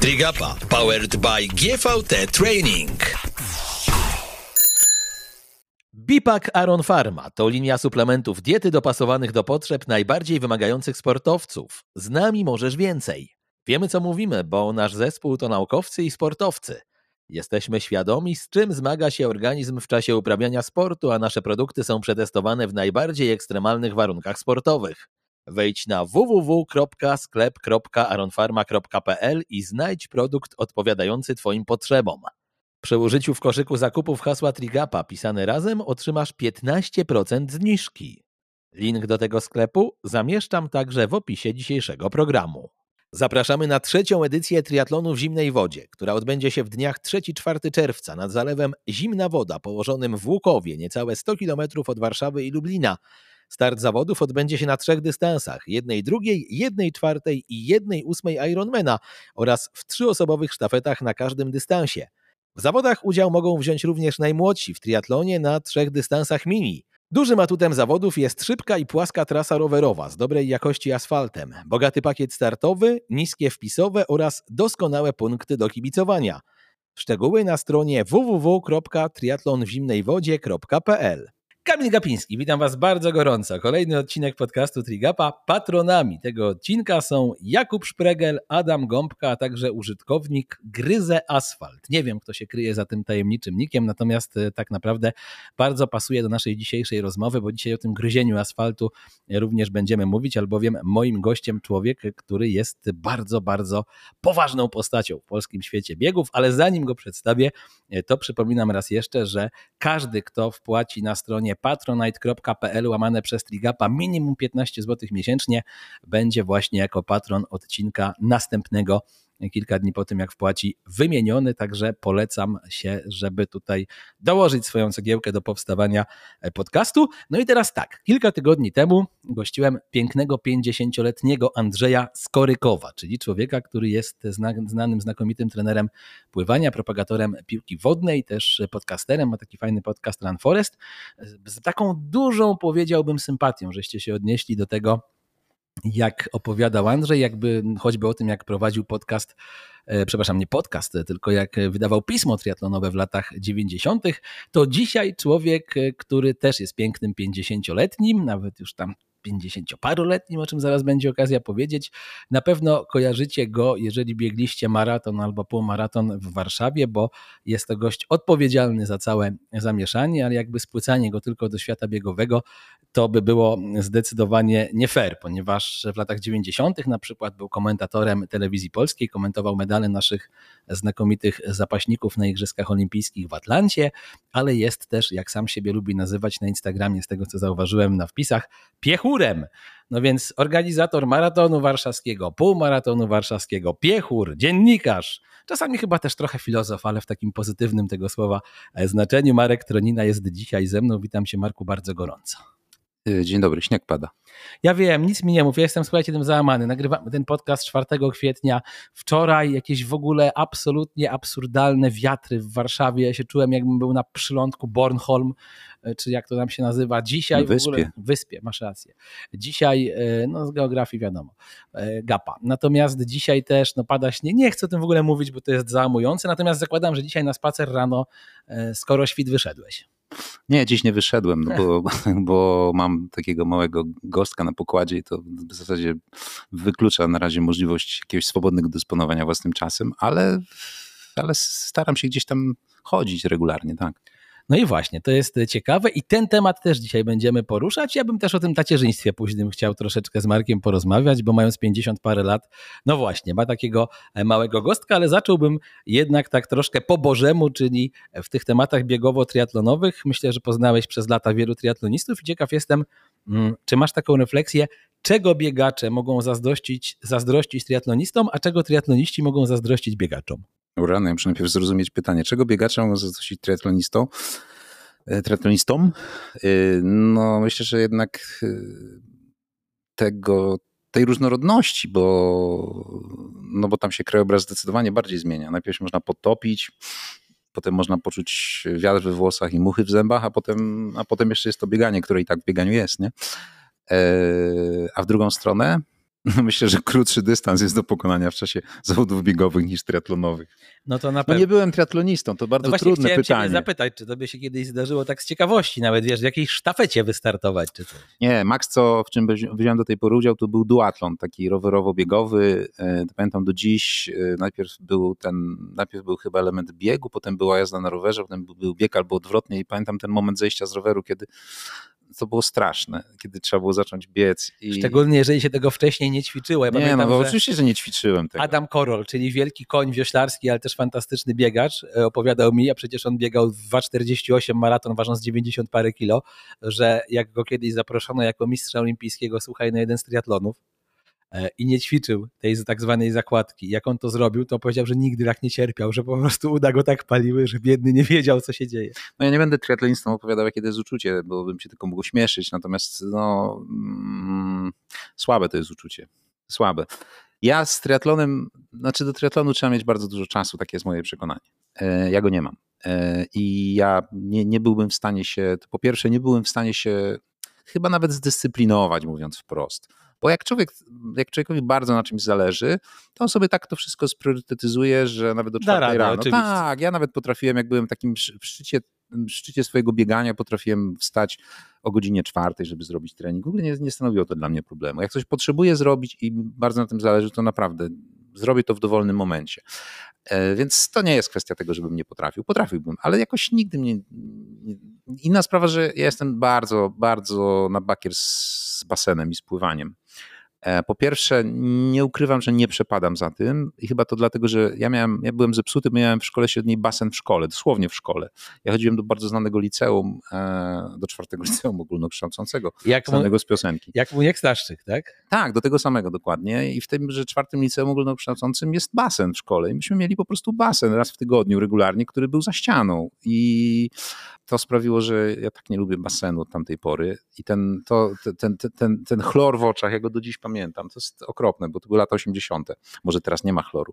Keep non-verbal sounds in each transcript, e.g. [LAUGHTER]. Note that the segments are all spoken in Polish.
Trigapa powered by GVT Training. Bipak Aron Pharma to linia suplementów diety dopasowanych do potrzeb najbardziej wymagających sportowców. Z nami możesz więcej. Wiemy co mówimy, bo nasz zespół to naukowcy i sportowcy. Jesteśmy świadomi, z czym zmaga się organizm w czasie uprawiania sportu, a nasze produkty są przetestowane w najbardziej ekstremalnych warunkach sportowych. Wejdź na www.sklep.aronfarma.pl i znajdź produkt odpowiadający Twoim potrzebom. Przy użyciu w koszyku zakupów hasła Trigapa pisane razem otrzymasz 15% zniżki. Link do tego sklepu zamieszczam także w opisie dzisiejszego programu. Zapraszamy na trzecią edycję triatlonu w zimnej wodzie, która odbędzie się w dniach 3-4 czerwca nad zalewem Zimna Woda położonym w Łukowie, niecałe 100 km od Warszawy i Lublina. Start zawodów odbędzie się na trzech dystansach: jednej drugiej, jednej czwartej i jednej ósmej Ironmana oraz w trzyosobowych sztafetach na każdym dystansie. W zawodach udział mogą wziąć również najmłodsi w triatlonie na trzech dystansach mini. Dużym atutem zawodów jest szybka i płaska trasa rowerowa z dobrej jakości asfaltem, bogaty pakiet startowy, niskie wpisowe oraz doskonałe punkty do kibicowania. Szczegóły na stronie www.triatlonwzimnejwodzie.pl Kamil Gapiński, witam Was bardzo gorąco. Kolejny odcinek podcastu Trigapa. Patronami tego odcinka są Jakub Szpregel, Adam Gąbka, a także użytkownik Gryze Asfalt. Nie wiem, kto się kryje za tym tajemniczym nikiem, natomiast e, tak naprawdę bardzo pasuje do naszej dzisiejszej rozmowy, bo dzisiaj o tym gryzieniu asfaltu również będziemy mówić, albowiem moim gościem człowiek, który jest bardzo, bardzo poważną postacią w polskim świecie biegów, ale zanim go przedstawię, e, to przypominam raz jeszcze, że każdy, kto wpłaci na stronie stronie patronite.pl łamane przez Trigapa minimum 15 zł miesięcznie będzie właśnie jako patron odcinka następnego kilka dni po tym, jak wpłaci wymieniony, także polecam się, żeby tutaj dołożyć swoją cegiełkę do powstawania e, podcastu. No i teraz tak, kilka tygodni temu gościłem pięknego 50-letniego Andrzeja Skorykowa, czyli człowieka, który jest znanym, znakomitym trenerem pływania, propagatorem piłki wodnej, też podcasterem, ma taki fajny podcast Run Forest, z taką dużą, powiedziałbym, sympatią, żeście się odnieśli do tego, jak opowiadał Andrzej, jakby choćby o tym, jak prowadził podcast, e, przepraszam, nie podcast, tylko jak wydawał pismo triatlonowe w latach 90., to dzisiaj człowiek, e, który też jest pięknym 50-letnim, nawet już tam 50-paroletnim, o czym zaraz będzie okazja powiedzieć. Na pewno kojarzycie go, jeżeli biegliście maraton albo półmaraton w Warszawie, bo jest to gość odpowiedzialny za całe zamieszanie, ale jakby spłycanie go tylko do świata biegowego, to by było zdecydowanie nie fair, ponieważ w latach 90. na przykład był komentatorem telewizji polskiej, komentował medale naszych znakomitych zapaśników na Igrzyskach Olimpijskich w Atlancie, ale jest też, jak sam siebie lubi nazywać na Instagramie, z tego co zauważyłem na wpisach, piechurem. No więc organizator maratonu warszawskiego, półmaratonu warszawskiego, piechur, dziennikarz, czasami chyba też trochę filozof, ale w takim pozytywnym tego słowa znaczeniu. Marek Tronina jest dzisiaj ze mną. Witam cię Marku bardzo gorąco. Y, dzień dobry, śnieg pada. Ja wiem, nic mi nie mów, ja jestem, słuchajcie, tym załamany. Nagrywamy ten podcast 4 kwietnia. Wczoraj jakieś w ogóle absolutnie absurdalne wiatry w Warszawie. Ja się czułem, jakbym był na przylądku Bornholm, czy jak to nam się nazywa. Dzisiaj wyspie. w ogóle... Wyspie, masz rację. Dzisiaj, y, no z geografii wiadomo, gapa. Natomiast dzisiaj też, no pada śnieg. Nie chcę o tym w ogóle mówić, bo to jest załamujące. Natomiast zakładam, że dzisiaj na spacer rano, skoro świt wyszedłeś. Nie, dziś nie wyszedłem, no bo, [LAUGHS] bo mam takiego małego gostka na pokładzie i to w zasadzie wyklucza na razie możliwość jakiegoś swobodnego dysponowania własnym czasem, ale, ale staram się gdzieś tam chodzić regularnie, tak. No i właśnie, to jest ciekawe i ten temat też dzisiaj będziemy poruszać. Ja bym też o tym tacierzyństwie późnym chciał troszeczkę z Markiem porozmawiać, bo mając 50 parę lat, no właśnie, ma takiego e, małego gostka, ale zacząłbym jednak tak troszkę po bożemu, czyli w tych tematach biegowo-triatlonowych. Myślę, że poznałeś przez lata wielu triatlonistów i ciekaw jestem, mm, czy masz taką refleksję, czego biegacze mogą zazdrościć, zazdrościć triatlonistom, a czego triatloniści mogą zazdrościć biegaczom? Urany, ja muszę najpierw zrozumieć pytanie. Czego biegacze mogą zazdrościć triatlonistą? E, triatlonistom? E, no myślę, że jednak e, tego, tej różnorodności, bo, no bo tam się krajobraz zdecydowanie bardziej zmienia. Najpierw można potopić, potem można poczuć wiatr we włosach i muchy w zębach, a potem, a potem jeszcze jest to bieganie, które i tak w bieganiu jest, nie? A w drugą stronę [LAUGHS] myślę, że krótszy dystans jest do pokonania w czasie zawodów biegowych niż triatlonowych. No to na No pewno. nie byłem triatlonistą, to bardzo no trudne chciałem pytanie. Ciebie zapytać, czy tobie się kiedyś zdarzyło tak z ciekawości, nawet wiesz, w jakiejś sztafecie wystartować, czy coś. Nie, Max, co w czym wzi- wziąłem do tej pory udział, to był duatlon, taki rowerowo-biegowy. E, Pamiętam do dziś, e, najpierw był ten, najpierw był chyba element biegu, potem była jazda na rowerze, potem był bieg albo odwrotnie i pamiętam ten moment zejścia z roweru, kiedy to było straszne, kiedy trzeba było zacząć biec. I... Szczególnie jeżeli się tego wcześniej nie ćwiczyło. Ja Nie, no pamiętam, bo że oczywiście, że nie ćwiczyłem tego. Adam Korol, czyli wielki koń wioślarski, ale też fantastyczny biegacz, e, opowiadał mi, a przecież on biegał w 2,48 maraton, ważąc 90 parę kilo, że jak go kiedyś zaproszono jako mistrza olimpijskiego, słuchaj, na jeden z triatlonów i nie ćwiczył tej tak zwanej zakładki. Jak on to zrobił, to powiedział, że nigdy tak nie cierpiał, że po prostu uda go tak paliły, że biedny nie wiedział, co się dzieje. No ja nie będę triatlonistą opowiadał, jakie to jest uczucie, bo bym się tylko mógł śmieszyć, natomiast no, mm, słabe to jest uczucie. Słabe. Ja z triatlonem, znaczy do triatlonu trzeba mieć bardzo dużo czasu, takie jest moje przekonanie. E, Ja go nie mam. E, I ja nie, nie byłbym w stanie się, po pierwsze nie byłem w stanie się chyba nawet zdyscyplinować, mówiąc wprost. Bo jak człowiek, jak człowiekowi bardzo na czymś zależy, to on sobie tak to wszystko spriorytetyzuje, że nawet do czwartej rano. oczywiście. Tak, ja nawet potrafiłem, jak byłem takim w szczycie, w szczycie swojego biegania, potrafiłem wstać o godzinie czwartej, żeby zrobić trening. W ogóle nie, nie stanowiło to dla mnie problemu. Jak coś potrzebuję zrobić i bardzo na tym zależy, to naprawdę zrobię to w dowolnym momencie. E, Więc to nie jest kwestia tego, żebym nie potrafił. Potrafiłbym, ale jakoś nigdy mnie. nie- Inna sprawa, że ja jestem bardzo, bardzo na bakier z basenem i z pływaniem. E, Po pierwsze, nie ukrywam, że nie przepadam za tym i chyba to dlatego, że ja miałem, ja byłem zepsuty, bo miałem w szkole średniej basen w szkole, dosłownie w szkole. Ja chodziłem do bardzo znanego liceum, e, do czwartego [LAUGHS] liceum ogólnokształcącego, Jak znanego z piosenki. jak Muniek Staszczyk, tak? Tak, do tego samego dokładnie. I w tym, że czwartym liceum ogólnokształcącym jest basen w szkole. I myśmy mieli po prostu basen raz w tygodniu regularnie, który był za ścianą. I to sprawiło, że ja tak nie lubię basenu od tamtej pory. I ten, to, ten, ten, ten, ten chlor w oczach, ja go do dziś pamiętam. To jest okropne, bo to były lata 80. Może teraz nie ma chloru.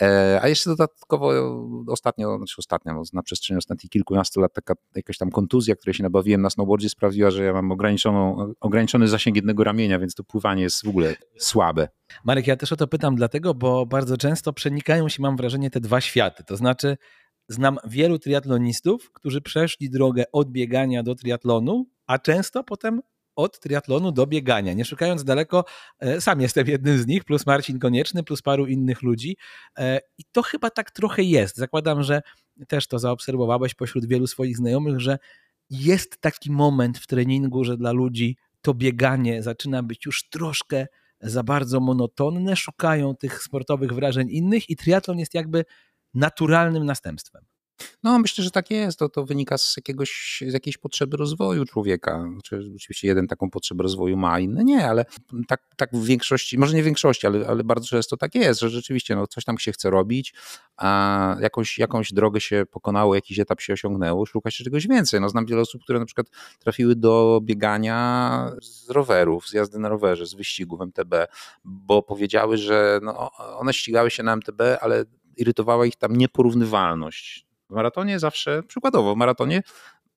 E, a jeszcze dodatkowo ostatnio, znaczy ostatnio, no, na przestrzeni ostatnich kilkunastu lat taka jakaś tam kontuzja, której się nabawiłem na snowboardzie sprawiła, że ja mam ograniczoną, ograniczony zasięg jednego ramienia, więc to pływanie jest w ogóle słabe. Marek, ja też o to pytam dlatego, bo bardzo często przenikają się, mam wrażenie, te dwa światy. To znaczy, znam wielu triatlonistów, którzy przeszli drogę od biegania do triatlonu, a często potem od triatlonu do biegania. Nie szukając daleko, e, sam jestem jednym z nich, plus Marcin Konieczny, plus paru innych ludzi. E, I to chyba tak trochę jest. Zakładam, że też to zaobserwowałeś pośród wielu swoich znajomych, że jest taki moment w treningu, że dla ludzi to bieganie zaczyna być już troszkę za bardzo monotonne, szukają tych sportowych wrażeń innych i triatlon jest jakby naturalnym następstwem. No, myślę, że tak jest. To, to wynika z, jakiegoś, z jakiejś potrzeby rozwoju człowieka. Znaczy, oczywiście jeden taką potrzebę rozwoju ma, inny nie, ale tak, tak w większości, może nie w większości, ale, ale bardzo często tak jest, że rzeczywiście no, coś tam się chce robić, a jakąś, jakąś drogę się pokonało, jakiś etap się osiągnęło, szuka się czegoś więcej. No, znam wiele osób, które na przykład trafiły do biegania z rowerów, z jazdy na rowerze, z wyścigów MTB, bo powiedziały, że no, one ścigały się na MTB, ale irytowała ich tam nieporównywalność. W maratonie zawsze, przykładowo, w maratonie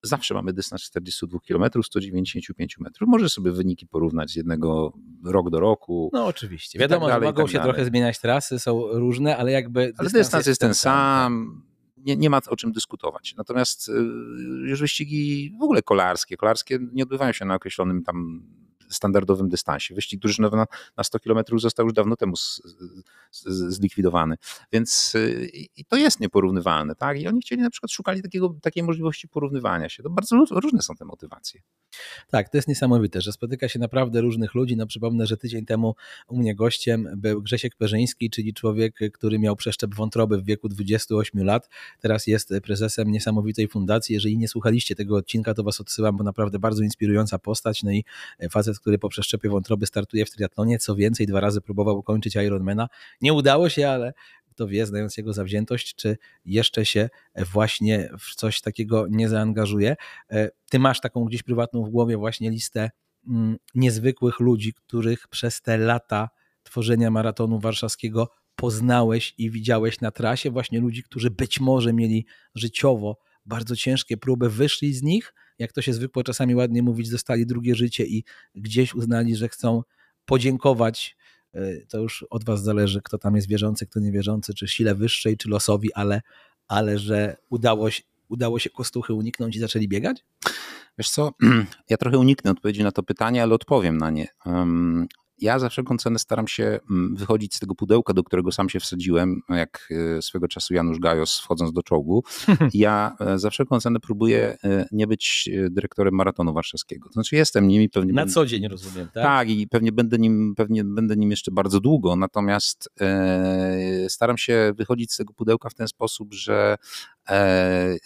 zawsze mamy dystans 42 km, 195 metrów. Możesz sobie wyniki porównać z jednego rok do roku. No oczywiście. Tak Wiadomo, dalej, że mogą tak się dalej. trochę zmieniać trasy, są różne, ale jakby. Ale dystans jest ten tak. sam. Nie, nie ma o czym dyskutować. Natomiast y, już wyścigi w ogóle kolarskie, kolarskie nie odbywają się na określonym tam standardowym dystansie. Wyścig drużynowy na, na 100 km został już dawno temu z, z, zlikwidowany. Więc y, i to jest nieporównywalne. Tak? I oni chcieli na przykład, szukali takiego, takiej możliwości porównywania się. To bardzo różne są te motywacje. Tak, to jest niesamowite, że spotyka się naprawdę różnych ludzi. No przypomnę, że tydzień temu u mnie gościem był Grzesiek Perzyński, czyli człowiek, który miał przeszczep wątroby w wieku 28 lat. Teraz jest prezesem niesamowitej fundacji. Jeżeli nie słuchaliście tego odcinka, to was odsyłam, bo naprawdę bardzo inspirująca postać. No i facet, który po przeszczepie wątroby startuje w triatlonie. Co więcej, dwa razy próbował ukończyć Ironmana. Nie udało się, ale kto wie, znając jego zawziętość, czy jeszcze się właśnie w coś takiego nie zaangażuje. E, Ty masz taką gdzieś prywatną w głowie właśnie listę mm, niezwykłych ludzi, których przez te lata tworzenia maratonu warszawskiego poznałeś i widziałeś na trasie, właśnie ludzi, którzy być może mieli życiowo bardzo ciężkie próby, wyszli z nich, jak to się zwykło czasami ładnie mówić, dostali drugie życie i gdzieś uznali, że chcą podziękować to już od was zależy, kto tam jest wierzący, kto niewierzący, czy sile wyższej, czy losowi, ale, ale że udało się, udało się kostuchy uniknąć i zaczęli biegać? Wiesz co, [CLEARS THROAT] ja trochę uniknę odpowiedzi na to pytanie, ale odpowiem na nie ja za wszelką cenę staram się mm, wychodzić z tego pudełka, do którego sam się wsadziłem, jak e, swego czasu Janusz Gajos wchodząc do czołgu. [LAUGHS] Ja e, za wszelką cenę próbuję e, nie być dyrektorem maratonu warszawskiego. To znaczy jestem nim i pewnie... Na co dzień rozumiem, tak? Tak i pewnie będę nim, pewnie będę nim jeszcze bardzo długo, natomiast e, staram się wychodzić z tego pudełka w ten sposób, że e,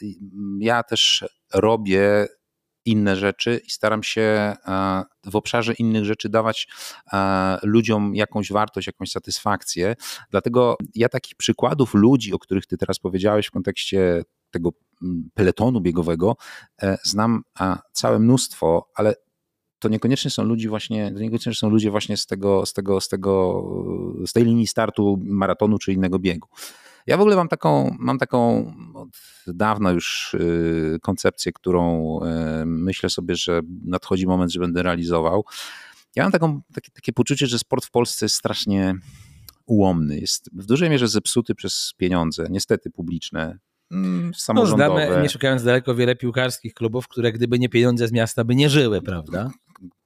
ja też robię inne rzeczy i staram się e, w obszarze innych rzeczy dawać e, ludziom jakąś wartość, jakąś satysfakcję. Dlatego ja takich przykładów ludzi, o których ty teraz powiedziałeś w kontekście tego mm, peletonu biegowego, e, znam całe mnóstwo, ale to niekoniecznie są ludzie właśnie, to niekoniecznie są ludzie właśnie z tego, z tego, z tego, z tej linii startu maratonu czy innego biegu. Ja w ogóle mam taką, mam taką od dawna już y, koncepcję, którą y, myślę sobie, że nadchodzi moment, że będę realizował. Ja mam taką, takie, takie poczucie, że sport w Polsce jest strasznie ułomny. Jest w dużej mierze zepsuty przez pieniądze, niestety publiczne, mm, samorządowe. No, znamy, nie szukając daleko, wiele piłkarskich klubów, które gdyby nie pieniądze z miasta, by nie żyły, prawda?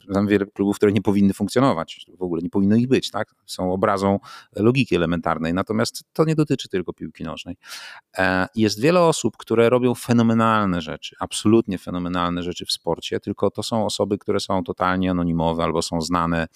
Znam wiele klubów, które nie powinny funkcjonować, w ogóle nie powinno ich być, tak? Są obrazą logiki elementarnej, natomiast to nie dotyczy tylko piłki nożnej. E, jest wiele osób, które robią fenomenalne rzeczy, absolutnie fenomenalne rzeczy w sporcie, tylko to są osoby, które są totalnie anonimowe albo są znane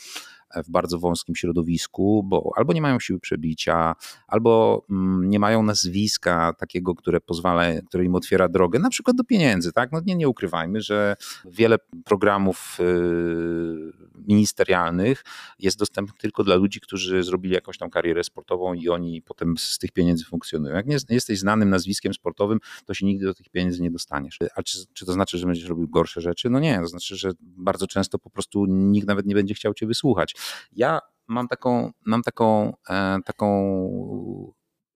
w bardzo wąskim środowisku, bo albo nie mają siły przebicia, albo mm, nie mają nazwiska takiego, które pozwala, które im otwiera drogę, na przykład do pieniędzy, tak? No nie, nie ukrywajmy, że wiele programów y, ministerialnych jest dostępnych tylko dla ludzi, którzy zrobili jakąś tam karierę sportową i oni potem z tych pieniędzy funkcjonują. Jak nie jesteś znanym nazwiskiem sportowym, to się nigdy do tych pieniędzy nie dostaniesz. A czy, czy to znaczy, że będziesz robił gorsze rzeczy? No nie, to znaczy, że bardzo często po prostu nikt nawet nie będzie chciał cię wysłuchać. Ja mam taką, mam taką, e, taką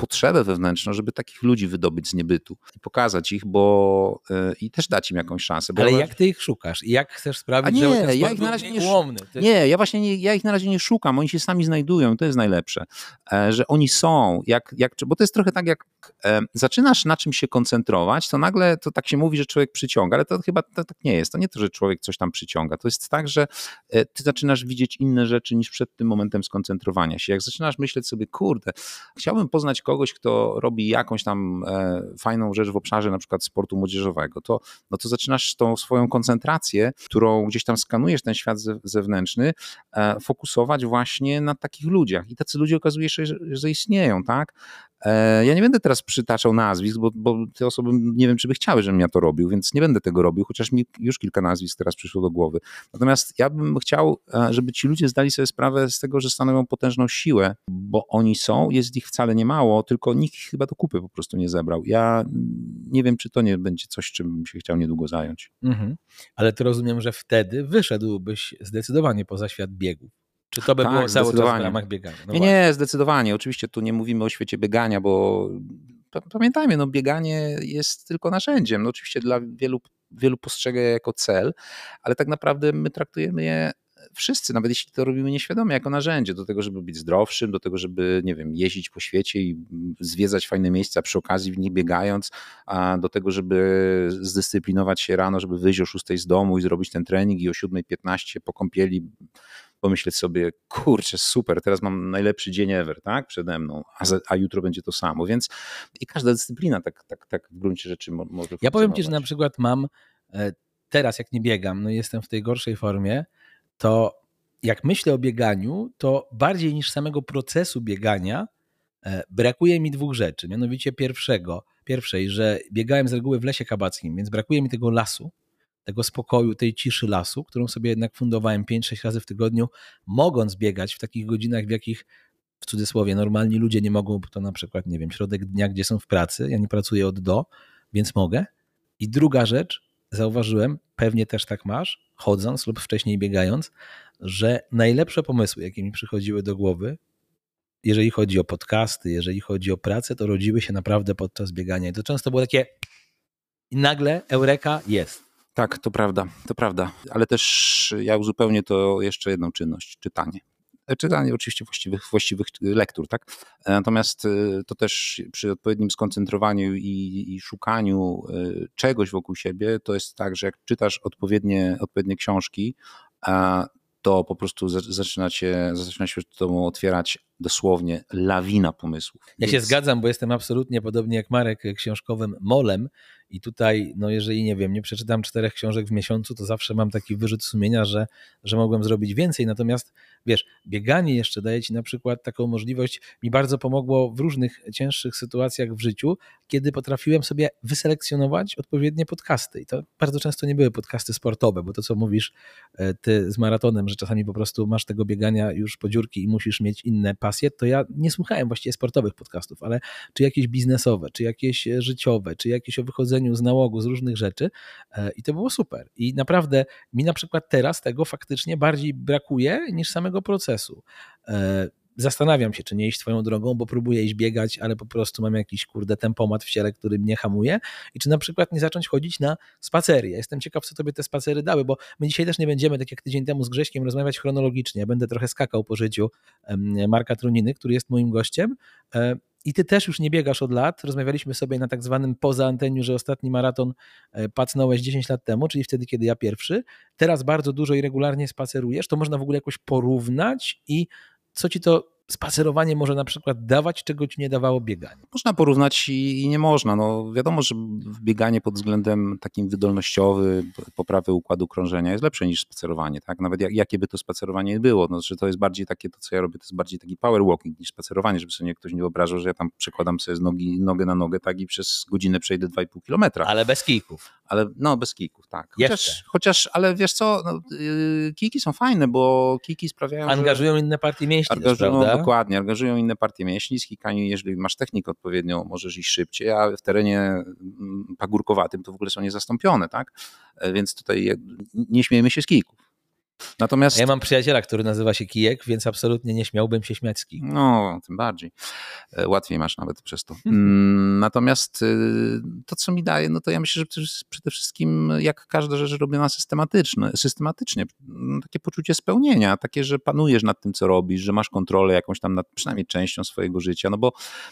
potrzebę wewnętrzną, żeby takich ludzi wydobyć z niebytu i pokazać ich, bo yy, i też dać im jakąś szansę. Ale jak ty ich szukasz? I jak chcesz sprawić, nie, że ja ich na razie nie ułomny? Nie, ja właśnie nie, ja ich na razie nie szukam, oni się sami znajdują to jest najlepsze, e, że oni są, jak, jak, bo to jest trochę tak jak e, zaczynasz na czym się koncentrować, to nagle to tak się mówi, że człowiek przyciąga, ale to chyba to, tak nie jest. To nie to, że człowiek coś tam przyciąga, to jest tak, że e, ty zaczynasz widzieć inne rzeczy niż przed tym momentem skoncentrowania się. Jak zaczynasz myśleć sobie, kurde, chciałbym poznać kogoś, kto robi jakąś tam e, fajną rzecz w obszarze na przykład sportu młodzieżowego, to, no to zaczynasz tą swoją koncentrację, którą gdzieś tam skanujesz ten świat zewnętrzny, e, fokusować właśnie na takich ludziach. I tacy ludzie okazuje się, że, że istnieją, tak? E, ja nie będę teraz przytaczał nazwisk, bo, bo, te osoby nie wiem, czy by chciały, żebym ja to robił, więc nie będę tego robił, chociaż mi już kilka nazwisk teraz przyszło do głowy. Natomiast ja bym chciał, żeby ci ludzie zdali sobie sprawę z tego, że stanowią potężną siłę, bo oni są, jest ich wcale nie mało, tylko nikt chyba do kupy po prostu nie zebrał. Ja nie wiem, czy to nie będzie coś, czym bym się chciał niedługo zająć. Mhm. Ale to rozumiem, że wtedy wyszedłbyś zdecydowanie poza świat biegów. Czy to by tak, było cały czas w ramach biegania? No nie, nie, zdecydowanie. Oczywiście tu nie mówimy o świecie biegania, bo pamiętajmy, no bieganie jest tylko narzędziem. No oczywiście dla wielu, wielu postrzega je jako cel, ale tak naprawdę my traktujemy je wszyscy, nawet jeśli to robimy nieświadomie, jako narzędzie do tego, żeby być zdrowszym, do tego, żeby, nie wiem, jeździć po świecie i zwiedzać fajne miejsca przy okazji w nich biegając, a do tego, żeby zdyscyplinować się rano, żeby wyjść o 6 z domu i zrobić ten trening i o 7.15 po kąpieli pomyśleć sobie, kurczę, super, teraz mam najlepszy dzień ever, tak, przede mną, a, za, a jutro będzie to samo, więc i każda dyscyplina tak, tak, tak w gruncie rzeczy mo, może Ja powiem Ci, że na przykład mam, e, teraz jak nie biegam, no jestem w tej gorszej formie, to jak myślę o bieganiu, to bardziej niż samego procesu biegania e, brakuje mi dwóch rzeczy. Mianowicie pierwszego, pierwszej, że biegałem z reguły w lesie kabackim, więc brakuje mi tego lasu, tego spokoju, tej ciszy lasu, którą sobie jednak fundowałem 5-6 razy w tygodniu, mogąc biegać w takich godzinach, w jakich w cudzysłowie normalni ludzie nie mogą, bo to na przykład, nie wiem, środek dnia, gdzie są w pracy, ja nie pracuję od do, więc mogę. I druga rzecz, zauważyłem, pewnie też tak masz, chodząc lub wcześniej biegając, że najlepsze pomysły, jakie mi przychodziły do głowy, jeżeli chodzi o podcasty, jeżeli chodzi o pracę, to rodziły się naprawdę podczas biegania. I to często było takie i nagle eureka jest. Tak, to prawda, to prawda. Ale też ja uzupełnię to jeszcze jedną czynność, czytanie. Czytanie oczywiście właściwych, właściwych lektur, tak? Natomiast to też przy odpowiednim skoncentrowaniu i, i szukaniu czegoś wokół siebie, to jest tak, że jak czytasz odpowiednie, odpowiednie książki, to po prostu zaczyna, się, zaczyna się tobą otwierać dosłownie lawina pomysłów. Ja Więc... się zgadzam, bo jestem absolutnie podobnie jak Marek książkowym molem i tutaj, no jeżeli nie wiem, nie przeczytam czterech książek w miesiącu, to zawsze mam taki wyrzut sumienia, że, że mogłem zrobić więcej. Natomiast wiesz, bieganie jeszcze daje ci na przykład taką możliwość, mi bardzo pomogło w różnych cięższych sytuacjach w życiu, kiedy potrafiłem sobie wyselekcjonować odpowiednie podcasty. I to bardzo często nie były podcasty sportowe, bo to co mówisz e, ty z maratonem, że czasami po prostu masz tego biegania już po dziurki i musisz mieć inne pasje, to ja nie słuchałem właściwie sportowych podcastów, ale czy jakieś biznesowe, czy jakieś życiowe, czy jakieś o wychodzeniu z nałogu, z różnych rzeczy e, i to było super. I naprawdę mi na przykład teraz tego faktycznie bardziej brakuje niż samego procesu e, zastanawiam się, czy nie iść swoją drogą, bo próbuję iść biegać, ale po prostu mam jakiś kurde tempomat w ciele, który mnie hamuje i czy na przykład nie zacząć chodzić na spacery. Ja jestem ciekaw, co tobie te spacery dały, bo my dzisiaj też nie będziemy, tak jak tydzień temu z Grześkiem, rozmawiać chronologicznie. Ja będę trochę skakał po życiu Marka Truniny, który jest moim gościem e, i ty też już nie biegasz od lat. Rozmawialiśmy sobie na tak zwanym poza anteniu, że ostatni maraton e, pacnąłeś 10 lat temu, czyli wtedy, kiedy ja pierwszy. Teraz bardzo dużo i regularnie spacerujesz. To można w ogóle jakoś porównać i co ci to spacerowanie może na przykład dawać, czego ci nie dawało bieganie? Można porównać i, nie można. No, wiadomo, że bieganie pod względem takim wydolnościowym, poprawy układu krążenia jest lepsze niż spacerowanie. Tak? Nawet jak, jakie by to spacerowanie było. No, że to jest bardziej takie, to co ja robię, to jest bardziej taki power walking niż spacerowanie, żeby sobie ktoś nie wyobrażał, że ja tam przekładam sobie z nogi, nogę na nogę tak i przez godzinę przejdę 2,5 kilometra. Ale bez kijków. Ale no, bez kijków, tak. Chociaż, chociaż ale wiesz co, no, yy, kijki są fajne, bo kijki sprawiają, Angażują że... inne partie mięśni Angażują, też, Dokładnie, angażują inne partie mięśni. Kikami, jeżeli masz technikę odpowiednią, możesz iść szybciej, a w terenie mm, pagórkowatym to w ogóle są niezastąpione, tak? E, więc tutaj nie śmiejmy się z kików. Natomiast... Ja mam przyjaciela, który nazywa się Kijek, więc absolutnie nie śmiałbym się śmiać z kijek. No, tym bardziej. E, łatwiej masz nawet przez to. Mhm. Mm, natomiast y, to, co mi daje, no to ja myślę, że przede wszystkim jak każda rzecz robiona systematyczne, systematycznie, mm, takie poczucie spełnienia, takie, że panujesz nad tym, co robisz, że masz kontrolę jakąś tam nad przynajmniej częścią swojego życia, no bo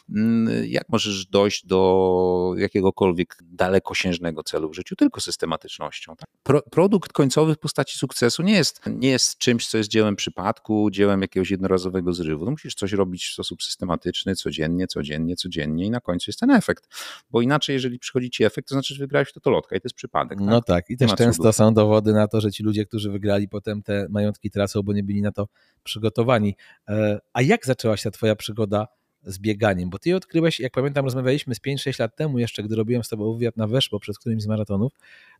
mm, jak możesz dojść do jakiegokolwiek dalekosiężnego celu w życiu? Tylko systematycznością. Tak? Pro, produkt końcowy w postaci sukcesu nie jest nie jest czymś, co jest dziełem przypadku, dziełem jakiegoś jednorazowego zrywu. No musisz coś robić w sposób systematyczny, codziennie, codziennie, codziennie i na końcu jest ten efekt. Bo inaczej, jeżeli przychodzi ci efekt, to znaczy, że wygrałeś w totolotka i to jest przypadek. Tak? No tak, i też często są dowody na to, że ci ludzie, którzy wygrali, potem te majątki tracą, bo nie byli na to przygotowani. E, a jak zaczęła się ta twoja przygoda z bieganiem, bo ty odkryłeś, jak pamiętam, rozmawialiśmy z 5-6 lat temu jeszcze, gdy robiłem z tobą wywiad na Weszło przed którymś z maratonów,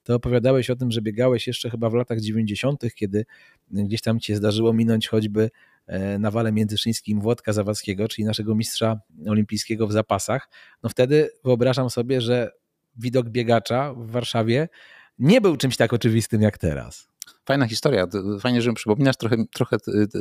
to opowiadałeś o tym, że biegałeś jeszcze chyba w latach 90., kiedy gdzieś tam ci się zdarzyło minąć choćby e, na wale międzyszyńskim Włodka Zawadzkiego, czyli naszego mistrza olimpijskiego w zapasach. No wtedy wyobrażam sobie, że widok biegacza w Warszawie nie był czymś tak oczywistym jak teraz fajna historia. Fajnie, że mi przypominasz, trochę, trochę,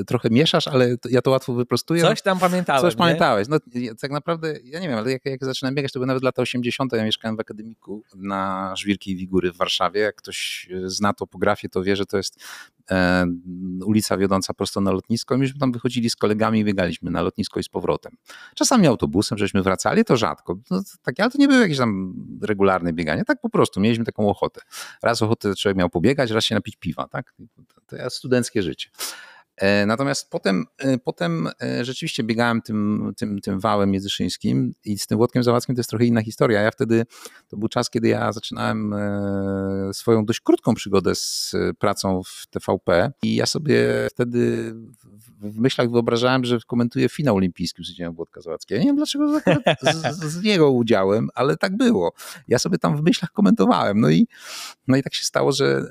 trochę mieszasz, ale ja to łatwo wyprostuję. Coś tam pamiętałem. Coś nie? pamiętałeś. No, tak naprawdę, ja nie wiem, ale jak, jak zaczynałem biegać, to były nawet lata 80. Ja mieszkałem w Akademiku na Żwirki i Wigury w Warszawie. Jak ktoś zna topografię, to wie, że to jest e, ulica wiodąca prosto na lotnisko. I myśmy tam wychodzili z kolegami i biegaliśmy na lotnisko i z powrotem. Czasami autobusem, żeśmy wracali, to rzadko. No, tak, ale to nie było jakieś tam regularne bieganie. Tak po prostu, mieliśmy taką ochotę. Raz ochotę człowiek miał pobiegać, raz się napić piwa tak? To ja studenckie życie. E, natomiast potem, e, potem e, rzeczywiście biegałem tym, tym, tym wałem międzyszyńskim i z tym Włodkiem Zawadzkim to jest trochę inna historia. Ja wtedy, to był czas, kiedy ja zaczynałem swoją dość krótką przygodę z pracą w TVP i ja sobie wtedy w myślach wyobrażałem, że komentuję finał olimpijski z udziałem Włodka Zawadzkiego. Nie wiem dlaczego z, z, jego udziałem, ale tak było. Ja sobie tam w myślach komentowałem. No i, no i tak się stało, że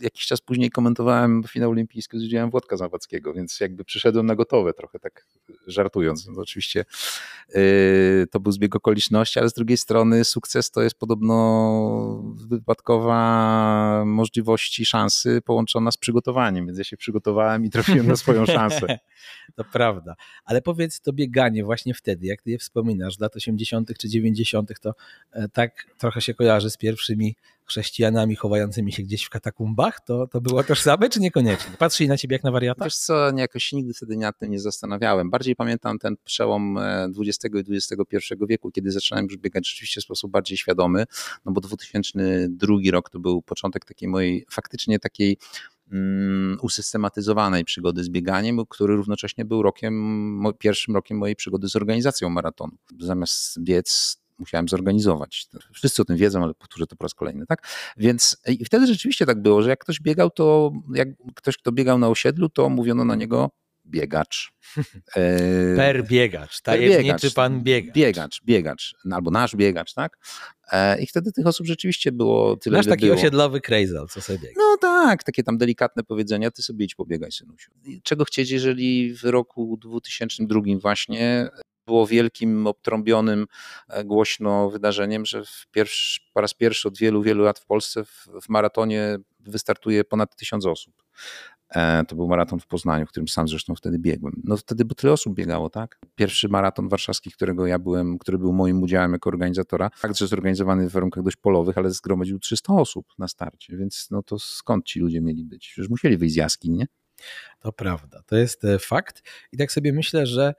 jakiś czas później komentowałem finał olimpijski z udziałem Włodka Zawadzkiego, więc jakby przyszedłem na gotowe, trochę tak żartując. No oczywiście yy, to był zbieg okoliczności, ale z drugiej strony sukces to jest podobno wypadkowa możliwości, szansy połączona z przygotowaniem, więc ja się przygotowałem i trafiłem na swoją [LAUGHS] szansę. to prawda, ale powiedz to bieganie właśnie wtedy, jak ty je wspominasz, lat 80. czy 90., to e, tak trochę się kojarzy z pierwszymi chrześcijanami chowającymi się gdzieś w katakumbach, to, to było tożsame, czy niekoniecznie? Patrzyli na ciebie jak na wariata? Wiesz co, jakoś nigdy wtedy nad tym nie zastanawiałem. Bardziej pamiętam ten przełom XX i XXI wieku, kiedy zaczynałem już biegać rzeczywiście w sposób bardziej świadomy, no bo 2002 rok to był początek takiej mojej, faktycznie takiej mm, usystematyzowanej przygody z bieganiem, który równocześnie był rokiem, pierwszym rokiem mojej przygody z organizacją maratonu. Zamiast biec musiałem zorganizować. Wszyscy o tym wiedzą, ale powtórzę to po raz kolejny, tak? Więc i wtedy rzeczywiście tak było, że jak ktoś biegał, to jak ktoś, kto biegał na osiedlu, to mówiono na niego biegacz. [LAUGHS] E, per biegacz, tajemniczy biegacz, pan biegacz. Biegacz, biegacz, no, albo nasz biegacz, tak? E, I wtedy tych osób rzeczywiście było tyle, Nasz taki było. osiedlowy crazel, co sobie biega. No tak, takie tam delikatne powiedzenia, ty sobie idź pobiegaj, synusiu. Czego chcieć, jeżeli w roku 2002 właśnie było wielkim, obtrąbionym e, głośno wydarzeniem, że pierwszy, po raz pierwszy od wielu, wielu lat w Polsce w, w maratonie wystartuje ponad tysiąc osób. E, to był maraton w Poznaniu, w którym sam zresztą wtedy biegłem. No wtedy bo tyle osób biegało, tak? Pierwszy maraton warszawski, którego ja byłem, który był moim udziałem jako organizatora, fakt, że zorganizowany w warunkach dość polowych, ale zgromadził 300 osób na starcie, więc no to skąd ci ludzie mieli być? Już musieli wyjść z jaskiń, nie? To prawda, to jest e, fakt i tak sobie myślę, że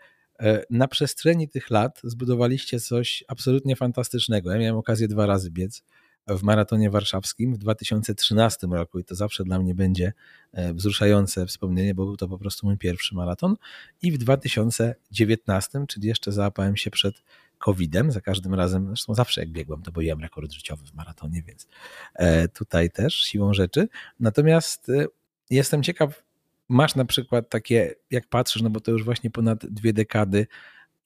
na przestrzeni tych lat zbudowaliście coś absolutnie fantastycznego. Ja miałem okazję dwa razy biec w maratonie warszawskim w 2013 roku i to zawsze dla mnie będzie e, wzruszające wspomnienie, bo był to po prostu mój pierwszy maraton i w 2019, czyli jeszcze załapałem się przed COVID-em, za każdym razem, zresztą zawsze jak biegłem, to byłem rekord życiowy w maratonie, więc e, tutaj też siłą rzeczy. Natomiast jestem ciekaw, masz na przykład takie, jak patrzysz, no bo to już właśnie ponad dwie dekady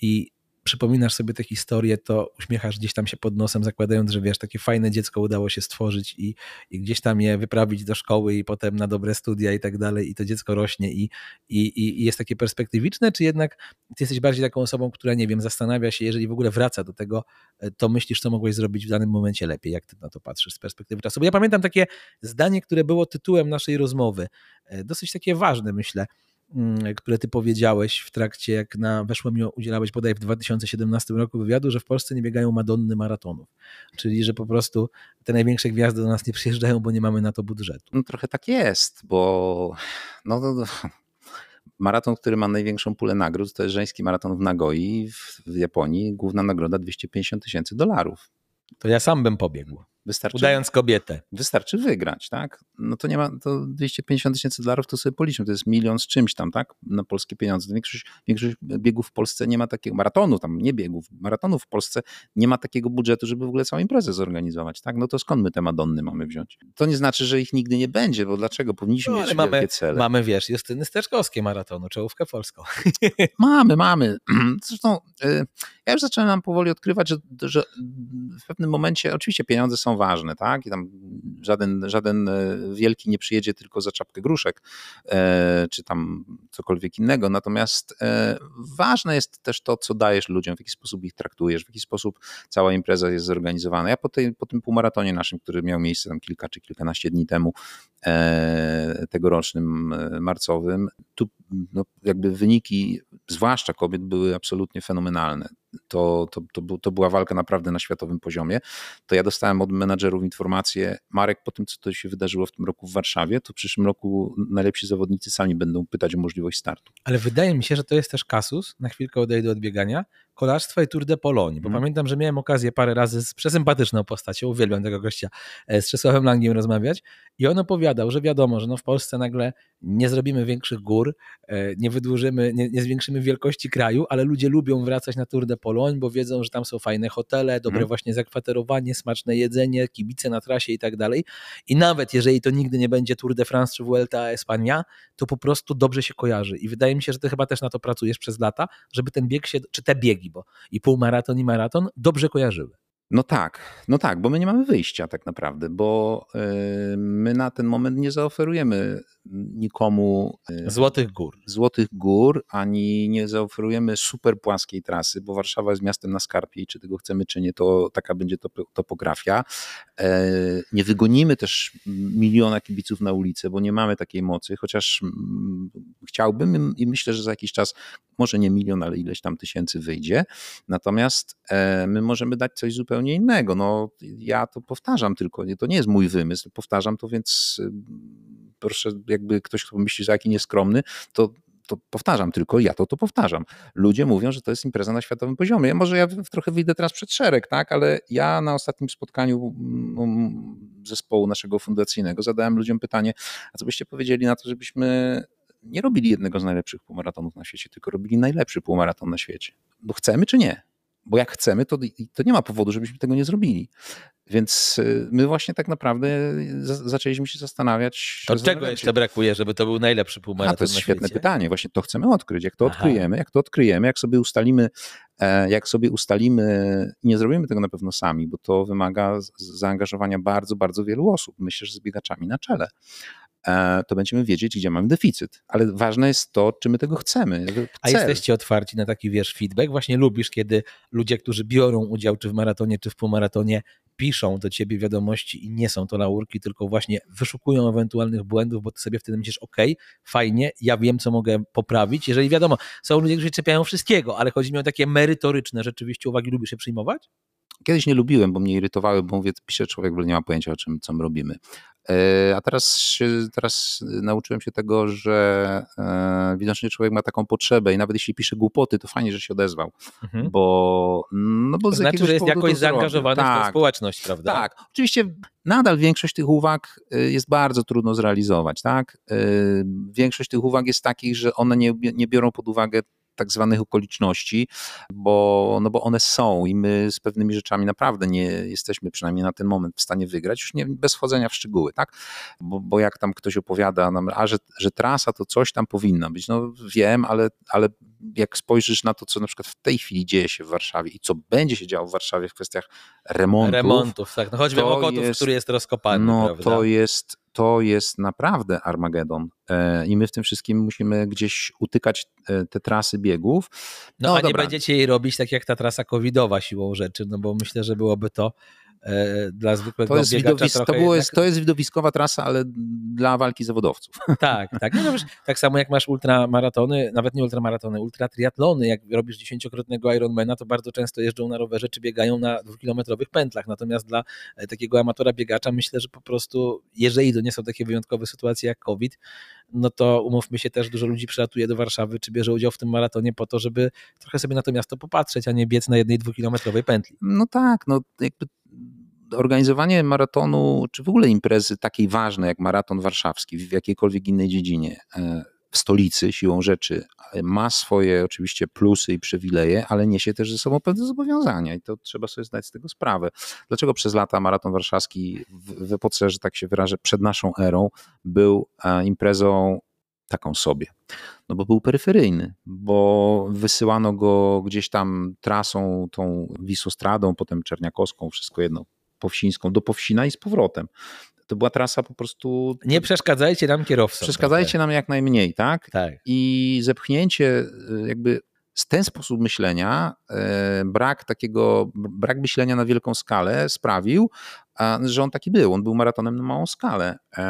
i przypominasz sobie tę historię, to uśmiechasz gdzieś tam się pod nosem, zakładając, że wiesz, takie fajne dziecko udało się stworzyć i, i gdzieś tam je wyprawić do szkoły i potem na dobre studia i tak dalej i to dziecko rośnie i, i, i jest takie perspektywiczne, czy jednak ty jesteś bardziej taką osobą, która, nie wiem, zastanawia się, jeżeli w ogóle wraca do tego, e, to myślisz, co mogłeś zrobić w danym momencie lepiej, jak ty na to patrzysz z perspektywy czasu. Bo ja pamiętam takie zdanie, które było tytułem naszej rozmowy, e, dosyć takie ważne, myślę, które ty powiedziałeś w trakcie, jak na weszło mi udzielałeś bodaj w 2017 roku wywiadu, że w Polsce nie biegają Madonny maratonów. Czyli, że po prostu te największe gwiazdy do nas nie przyjeżdżają, bo nie mamy na to budżetu. No trochę tak jest, bo no, no, no maraton, który ma największą pulę nagród, to jest żeński maraton w Nagoi w, w Japonii. Główna nagroda 250 tysięcy dolarów. To ja sam bym pobiegł. Wystarczy, udając kobietę. Wystarczy wygrać, tak? No to nie ma, to 250 tysięcy dolarów to sobie policzmy, to jest milion z czymś tam, tak? Na polskie pieniądze. Większość, większość biegów w Polsce nie ma takiego, maratonu tam, nie biegów, maratonów w Polsce nie ma takiego budżetu, żeby w ogóle całą imprezę zorganizować, tak? No to skąd my te Madonny mamy wziąć? To nie znaczy, że ich nigdy nie będzie, bo dlaczego? Powinniśmy no, mieć mamy, wielkie cele. Mamy, wiesz, Justyny Steczkowskie maratonu, czołówkę polską. [LAUGHS] mamy, mamy. [CLEARS THROAT] Zresztą y, ja już zaczynam powoli odkrywać, że, że w pewnym momencie, oczywiście pieniądze są ważne, tak? I tam żaden, żaden e, wielki nie przyjedzie tylko za czapkę gruszek, e, czy tam cokolwiek innego. Natomiast e, ważne jest też to, co dajesz ludziom, w jaki sposób ich traktujesz, w jaki sposób cała impreza jest zorganizowana. Ja po, tej, po tym półmaratonie naszym, który miał miejsce tam kilka czy kilkanaście dni temu, tegorocznym marcowym, tu no, jakby wyniki, zwłaszcza kobiet, były absolutnie fenomenalne to, to, to, to, była walka naprawdę na światowym poziomie. To ja dostałem od menadżerów informację, Marek, po tym, co to się wydarzyło w tym roku w Warszawie, to w przyszłym roku najlepsi zawodnicy sami będą pytać o możliwość startu. Ale wydaje mi się, że to jest też kasus, na chwilkę odejdę od biegania, kolarstwa i Tour de Pologne, bo mm. pamiętam, że miałem okazję parę razy z przesympatyczną postacią, uwielbiam tego gościa, e, z Czesławem Langiem rozmawiać i on opowiadał, że wiadomo, że no w Polsce nagle nie zrobimy większych gór, e, nie wydłużymy, nie, nie zwiększymy wielkości kraju, ale ludzie lubią wracać na Tour de Pologne, bo wiedzą, że tam są fajne hotele, dobre mm. właśnie zakwaterowanie, smaczne jedzenie, kibice na trasie i tak dalej. I nawet jeżeli to nigdy nie będzie Tour de France czy Vuelta a España, to po prostu dobrze się kojarzy. I wydaje mi się, że ty chyba też na to pracujesz przez lata, żeby ten bieg się, czy te biegi, bo i półmaraton i maraton dobrze kojarzyły. No tak, no tak, bo my nie mamy wyjścia tak naprawdę, bo y, my na ten moment nie zaoferujemy nikomu y, złotych gór. Złotych gór, ani nie zaoferujemy super płaskiej trasy, bo Warszawa jest miastem na skarpie i czy tego chcemy, czy nie, to taka będzie topografia. E, nie wygonimy też miliona kibiców na ulicę, bo nie mamy takiej mocy, chociaż mm, chciałbym i myślę, że za jakiś czas może nie milion, ale ileś tam tysięcy wyjdzie. Natomiast e, my możemy dać coś zupełnie zupełnie innego. No, ja to powtarzam tylko, to nie jest mój wymysł, powtarzam to, więc y, proszę, jakby ktoś, kto myśli, że jaki nieskromny, to to powtarzam tylko, ja to to powtarzam. Ludzie mówią, że to jest impreza na światowym poziomie. Może ja trochę wyjdę teraz przed szereg, tak, ale ja na ostatnim spotkaniu mm, mm, zespołu naszego fundacyjnego zadałem ludziom pytanie, a co byście powiedzieli na to, żebyśmy nie robili jednego z najlepszych półmaratonów na świecie, tylko robili najlepszy półmaraton na świecie. Bo chcemy czy nie? Bo jak chcemy, to, to nie ma powodu, żebyśmy tego nie zrobili. Więc y, my właśnie tak naprawdę zaczęliśmy się zastanawiać. To czego jeszcze brakuje, żeby to był najlepszy półmaraton? A to jest świetne świecie? pytanie. Właśnie to chcemy odkryć. Jak to Aha. odkryjemy, jak to odkryjemy, jak sobie ustalimy, e, jak sobie ustalimy, nie zrobimy tego na pewno sami, bo to wymaga zaangażowania bardzo, bardzo wielu osób. Myślę, że z biegaczami na czele. E, to będziemy wiedzieć, gdzie mamy deficyt. Ale ważne jest to, czy my tego chcemy. Cel. A jesteście otwarci na taki, wiesz, feedback? Właśnie lubisz, kiedy ludzie, którzy biorą udział czy w maratonie, czy w półmaratonie, piszą do ciebie wiadomości i nie są to laurki, tylko właśnie wyszukują ewentualnych błędów, bo ty sobie wtedy myślisz, ok, fajnie, ja wiem, co mogę poprawić. Jeżeli wiadomo, są ludzie, którzy czepiają wszystkiego, ale chodzi mi o takie merytoryczne rzeczywiście uwagi, lubisz je przyjmować? Kiedyś nie lubiłem, bo mnie irytowały, bo mówię, pisze człowiek, bo nie ma pojęcia o czym, co my robimy. E, a teraz, teraz nauczyłem się tego, że e, widocznie człowiek ma taką potrzebę i nawet jeśli pisze głupoty, to fajnie, że się odezwał. Mhm. Bo, no bo to znaczy, że jest jakoś zaangażowany tak, w tę tak. społeczność, prawda? Tak. Oczywiście nadal większość tych uwag e, jest bardzo trudno zrealizować. Tak? Większość tych uwag jest takich, że one nie, nie biorą pod uwagę tak zwanych okoliczności, bo, no bo one są i my z pewnymi rzeczami naprawdę nie jesteśmy przynajmniej na ten moment w stanie wygrać, już nie bez wchodzenia w szczegóły, tak? Bo, bo jak tam ktoś opowiada nam, a że, że trasa to coś tam powinna być, no wiem, ale, ale jak spojrzysz na to, co na przykład w tej chwili dzieje się w Warszawie i co będzie się działo w Warszawie w kwestiach remontów. Remontów, tak. No choćby Mokotów, jest, który jest rozkopany. No prawda? to jest, to jest naprawdę Armagedon. E, I my w tym wszystkim musimy gdzieś utykać e, te trasy biegów. No, no a dobra. nie będziecie jej robić tak jak ta trasa covidowa siłą rzeczy, no bo myślę, że byłoby to dla zwykłego to jest to, było, jednak... to jest widowiskowa trasa, ale dla walki zawodowców. [LAUGHS] Tak, tak. No, wiesz, tak samo jak masz ultramaratony, nawet nie ultramaratony, ultratriatlony, jak robisz dziesięciokrotnego Ironmana, to bardzo często jeżdżą na rowerze czy biegają na dwukilometrowych pętlach. Natomiast dla e, takiego amatora biegacza myślę, że po prostu, jeżeli to nie są takie wyjątkowe sytuacje jak COVID, no to umówmy się też, dużo ludzi przylatuje do Warszawy, czy bierze udział w tym maratonie po to, żeby trochę sobie na to miasto popatrzeć, a nie biec na jednej dwukilometrowej pętli. No tak, no jakby organizowanie maratonu, czy w ogóle imprezy takiej ważnej jak maraton warszawski w jakiejkolwiek innej dziedzinie e, w stolicy siłą rzeczy ma swoje oczywiście plusy i przywileje, ale niesie też ze sobą pewne zobowiązania i to trzeba sobie zdać z tego sprawę. Dlaczego przez lata maraton warszawski w, w epoce, że tak się wyrażę, przed naszą erą był e, imprezą taką sobie. No bo był peryferyjny, bo wysyłano go gdzieś tam trasą, tą Wisłostradą, potem Czerniakowską, wszystko jedno, Powsińską, do Powsina i z powrotem. To była trasa po prostu. Nie przeszkadzajcie nam kierowcom. Przeszkadzajcie nam jak najmniej, tak? Tak. I zepchnięcie y, jakby z ten sposób myślenia, e, brak takiego, brak myślenia na wielką skalę sprawił, że on taki był. On był maratonem na małą skalę. E,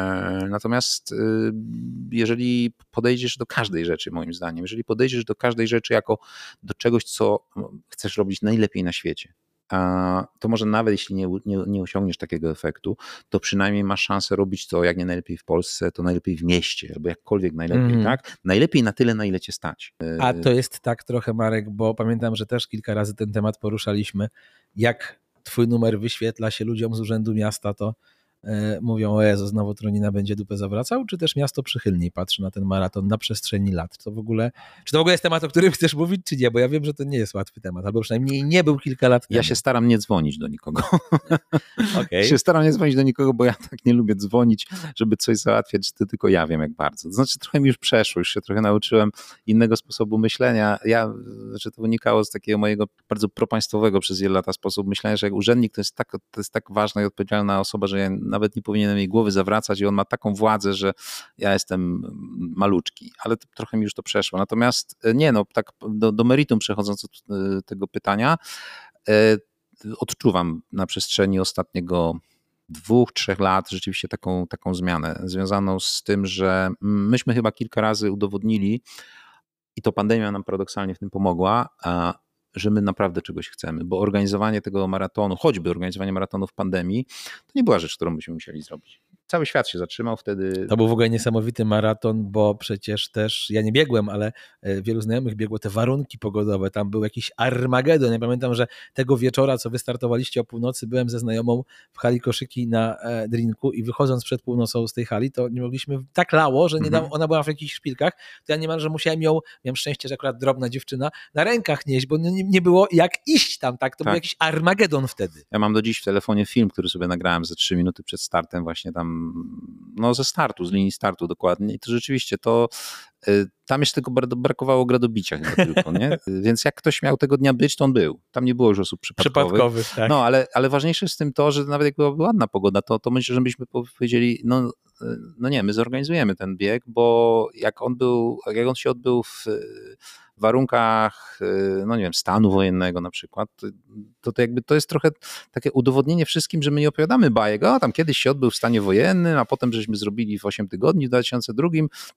natomiast y, jeżeli podejdziesz do każdej rzeczy, moim zdaniem, jeżeli podejdziesz do każdej rzeczy jako do czegoś, co chcesz robić najlepiej na świecie, to może nawet jeśli nie, nie, nie, osiągniesz takiego efektu, to przynajmniej masz szansę robić to jak nie najlepiej w Polsce, to najlepiej w mieście, albo jakkolwiek najlepiej, mm. tak? Najlepiej na tyle, na ile cię stać. A to jest tak trochę, Marek, bo pamiętam, że też kilka razy ten temat poruszaliśmy, jak twój numer wyświetla się ludziom z Urzędu Miasta, to mówią, o Jezu, znowu Tronina będzie dupę zawracał, czy też miasto przychylniej patrzy na ten maraton na przestrzeni lat? To w ogóle, czy to w ogóle jest temat, o którym [LAUGHS] chcesz mówić, czy nie? Bo ja wiem, że to nie jest łatwy temat, albo przynajmniej nie był kilka lat temu. Ja się staram nie dzwonić do nikogo. [LAUGHS] Okay. się staram nie dzwonić do nikogo, bo ja tak nie lubię dzwonić, żeby coś załatwiać, to tylko ja wiem jak bardzo. To znaczy trochę mi już przeszło, już się trochę nauczyłem innego sposobu myślenia. Ja, że to wynikało z takiego mojego bardzo propaństwowego przez wiele lata sposobu myślenia, że jak urzędnik to jest tak, to jest tak ważna i odpowiedzialna osoba, że ja nawet nie powinienem jej głowy zawracać i on ma taką władzę, że ja jestem maluczki, ale trochę mi już to przeszło. Natomiast e, nie, no tak do, do meritum przechodząc od e, tego pytania, e, odczuwam na przestrzeni ostatniego dwóch, trzech lat rzeczywiście taką, taką zmianę związaną z tym, że myśmy chyba kilka razy udowodnili, i to pandemia nam paradoksalnie w tym pomogła, że my naprawdę czegoś chcemy, bo organizowanie tego maratonu, choćby organizowanie maratonu w pandemii, to nie była rzecz, którą byśmy musieli zrobić. Cały świat się zatrzymał wtedy. To był w ogóle niesamowity maraton, bo przecież też, ja nie biegłem, ale e, wielu znajomych biegło te warunki pogodowe, tam był jakiś Armagedon. Ja pamiętam, że tego wieczora, co wystartowaliście o północy, byłem ze znajomą w hali koszyki na e, drinku i wychodząc przed północą z tej hali, to nie mogliśmy, tak lało, że nie dam, mhm. ona była w jakichś szpilkach, to ja niemalże musiałem ją, miałem szczęście, że akurat drobna dziewczyna, na rękach nieść, bo nie, nie było jak iść tam, tak? To tak. był jakiś Armagedon wtedy. Ja mam do dziś w telefonie film, który sobie nagrałem ze trzy minuty przed startem, właśnie tam, no ze startu, z linii startu dokładnie. I to rzeczywiście to y, tam jeszcze tylko brakowało gradobicia chyba tylko, nie? [LAUGHS] Więc jak ktoś miał tego dnia być, to on był. Tam nie było już osób przypadkowych. przypadkowych tak. No, ale, ale ważniejsze jest z tym to, że nawet jak byłaby ładna pogoda, to, to myślę, że byśmy powiedzieli, no, no nie, my zorganizujemy ten bieg, bo jak on był, jak on się odbył w warunkach, y, no nie wiem, stanu wojennego na przykład, to, to jakby to jest trochę takie udowodnienie wszystkim, że my nie opowiadamy bajek, a tam kiedyś się odbył w stanie wojennym, a potem żeśmy zrobili w 8 tygodni w 2002,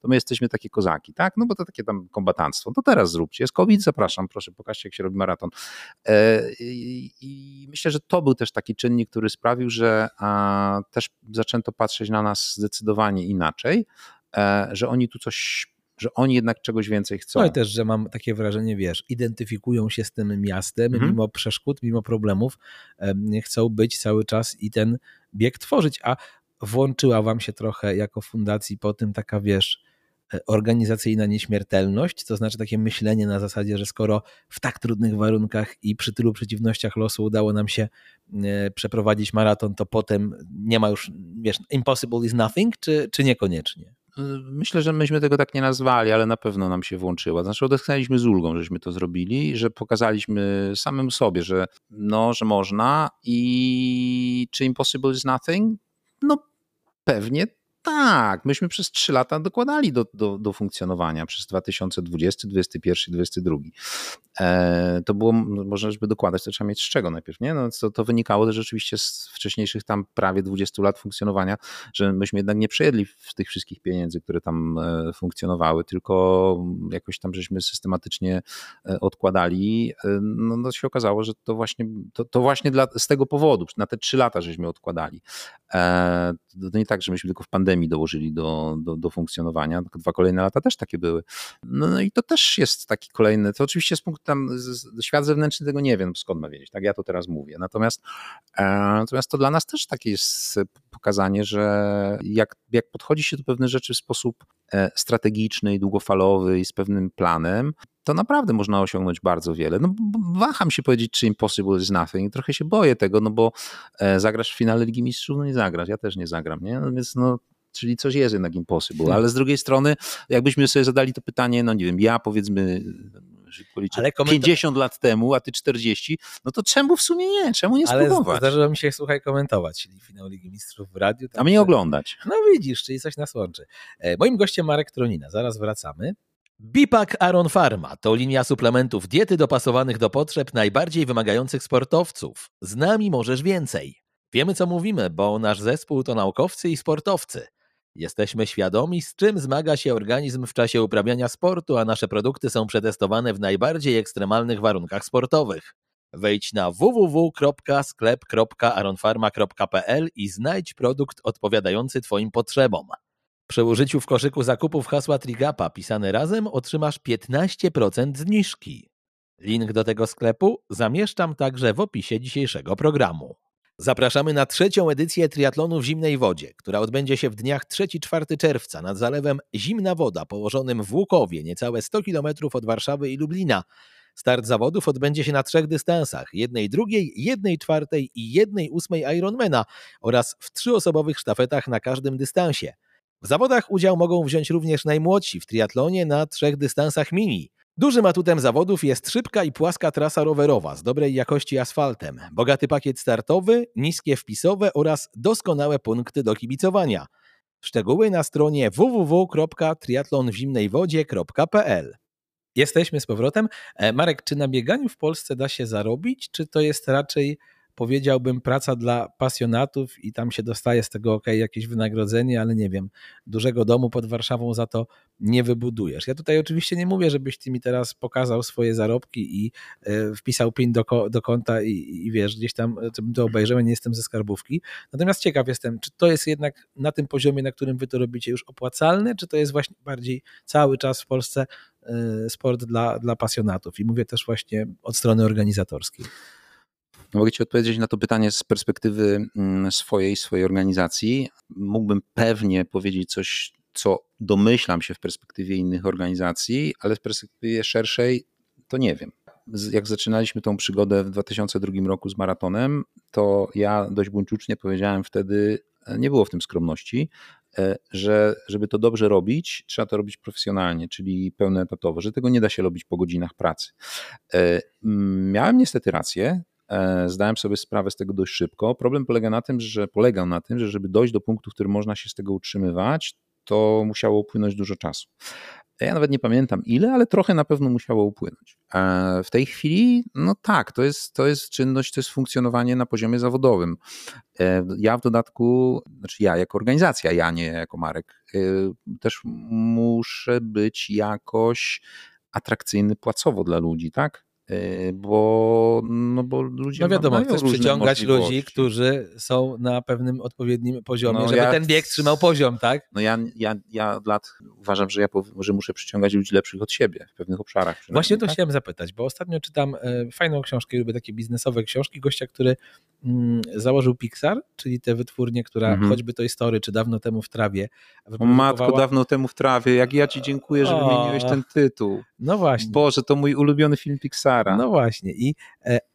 to my jesteśmy takie kozaki, tak? No bo to takie tam kombatanstwo. To teraz zróbcie. Jest COVID, zapraszam, proszę, pokażcie, jak się robi maraton. E, I myślę, że to był też taki czynnik, który sprawił, że też zaczęto patrzeć na nas zdecydowanie inaczej, e, że oni tu coś że oni jednak czegoś więcej chcą. No i też, że mam takie wrażenie, wiesz, identyfikują się z tym miastem, mhm. mimo przeszkód, mimo problemów, chcą być cały czas i ten bieg tworzyć, a włączyła wam się trochę jako fundacji po tym taka, wiesz, e, organizacyjna nieśmiertelność, to znaczy takie myślenie na zasadzie, że skoro w tak trudnych warunkach i przy tylu przeciwnościach losu udało nam się e, przeprowadzić maraton, to potem nie ma już, wiesz, impossible is nothing, czy, czy niekoniecznie? Myślę, że myśmy tego tak nie nazwali, ale na pewno nam się włączyła. Znaczy odetchnęliśmy z ulgą, żeśmy to zrobili, że pokazaliśmy samym sobie, że no, że można i czy impossible is nothing? No pewnie tak, myśmy przez trzy lata dokładali do, do, do funkcjonowania przez 2020, 2021 2022. E, to było, no, można żeby dokładać, to trzeba mieć z czego najpierw, nie? No, to, to wynikało też rzeczywiście z wcześniejszych tam prawie 20 lat funkcjonowania, że myśmy jednak nie przejedli w tych wszystkich pieniędzy, które tam e, funkcjonowały, tylko jakoś tam żeśmy systematycznie e, odkładali. E, no, no się okazało, że to właśnie, to, to właśnie dla, z tego powodu, na te trzy lata żeśmy odkładali. E, to nie tak, że myśmy tylko w pandemii pandemii dołożyli do, do, do funkcjonowania. Dwa kolejne lata też takie były. No, no i to też jest taki kolejny, to oczywiście z punktu tam, z, świat zewnętrzny tego nie wiem, skąd ma wiedzieć, tak ja to teraz mówię. Natomiast, e, natomiast to dla nas też takie jest pokazanie, że jak, jak podchodzi się do pewnych rzeczy w sposób e, strategiczny i długofalowy i z pewnym planem, to naprawdę można osiągnąć bardzo wiele. No, waham się powiedzieć, czy impossible is nothing. Trochę się boję tego, no bo e, zagrasz w finale Ligi Mistrzów, no nie zagrasz. Ja też nie zagram, nie? No więc no, czyli coś jest jednak impossible. Ale z drugiej strony, jakbyśmy sobie zadali to pytanie, no nie wiem, ja powiedzmy policzę, ale komentar... 50 lat temu, a ty 40, no to czemu w sumie nie? Czemu nie spróbować? Ale zdarzyło mi się, słuchaj, komentować, czyli finał Ligi Mistrzów w radiu. A mnie oglądać. No widzisz, czyli coś nas łączy. E, moim gościem Marek Tronina, zaraz wracamy. Bipak Aron Pharma to linia suplementów diety dopasowanych do potrzeb najbardziej wymagających sportowców. Z nami możesz więcej. Wiemy co mówimy, bo nasz zespół to naukowcy i sportowcy. Jesteśmy świadomi, z czym zmaga się organizm w czasie uprawiania sportu, a nasze produkty są przetestowane w najbardziej ekstremalnych warunkach sportowych. Wejdź na www.sklep.aronfarma.pl i znajdź produkt odpowiadający Twoim potrzebom. Przy użyciu w koszyku zakupów hasła Trigapa pisane razem otrzymasz 15% zniżki. Link do tego sklepu zamieszczam także w opisie dzisiejszego programu. Zapraszamy na trzecią edycję triatlonu w zimnej wodzie, która odbędzie się w dniach 3-4 czerwca nad zalewem Zimna Woda, położonym w Łukowie, niecałe 100 km od Warszawy i Lublina. Start zawodów odbędzie się na trzech dystansach: jednej drugiej, jednej czwartej i jednej ósmej Ironmana oraz w trzyosobowych sztafetach na każdym dystansie. W zawodach udział mogą wziąć również najmłodsi w triatlonie na trzech dystansach mini. Dużym atutem zawodów jest szybka i płaska trasa rowerowa z dobrej jakości asfaltem, bogaty pakiet startowy, niskie wpisowe oraz doskonałe punkty do kibicowania. Szczegóły na stronie www.triatlonwzimnejwodzie.pl Jesteśmy z powrotem. E, Marek, czy na bieganiu w Polsce da się zarobić, czy to jest raczej powiedziałbym praca dla pasjonatów i tam się dostaje z tego ok, jakieś wynagrodzenie, ale nie wiem, dużego domu pod Warszawą za to nie wybudujesz. Ja tutaj oczywiście nie mówię, żebyś ty mi teraz pokazał swoje zarobki i e, wpisał PIN do, do konta i, i wiesz, gdzieś tam to obejrzał, nie jestem ze skarbówki. Natomiast ciekaw jestem, czy to jest jednak na tym poziomie, na którym wy to robicie już opłacalne, czy to jest właśnie bardziej cały czas w Polsce e, sport dla, dla pasjonatów i mówię też właśnie od strony organizatorskiej. Mogę Ci odpowiedzieć na to pytanie z perspektywy mm, swojej, swojej organizacji. Mógłbym pewnie powiedzieć coś, co domyślam się w perspektywie innych organizacji, ale w perspektywie szerszej to nie wiem. Jak zaczynaliśmy tą przygodę w 2002 roku z maratonem, to ja dość buńczucznie powiedziałem wtedy, e, nie było w tym skromności, e, że żeby to dobrze robić, trzeba to robić profesjonalnie, czyli pełnoetatowo, że tego nie da się robić po godzinach pracy. E, miałem niestety rację, zdałem sobie sprawę z tego dość szybko. Problem polega na tym, że polegał na tym, że żeby dojść do punktu, w którym można się z tego utrzymywać, to musiało upłynąć dużo czasu. Ja nawet nie pamiętam ile, ale trochę na pewno musiało upłynąć. E, w tej chwili, no tak, to jest, to jest czynność, to jest funkcjonowanie na poziomie zawodowym. E, ja w dodatku, znaczy ja jako organizacja, ja nie jako Marek, też muszę być jakoś atrakcyjny płacowo dla ludzi, tak? Y, bo, no bo ludzie No wiadomo, chcesz przyciągać ludzi, którzy są na pewnym odpowiednim poziomie, no żeby ja, ten bieg trzymał poziom, tak? No ja, ja, ja od lat uważam, że ja że muszę przyciągać ludzi lepszych od siebie w pewnych obszarach. Właśnie to tak? chciałem zapytać, bo ostatnio czytam e, fajną książkę, lubię takie biznesowe książki, gościa, który mm, założył Pixar, czyli tę wytwórnię, która mhm. choćby to Story, czy dawno temu w trawie. O matko, dawno temu w trawie, jak ja ci dziękuję, że wymieniłeś ten tytuł. No właśnie. Boże, to mój ulubiony film No właśnie. I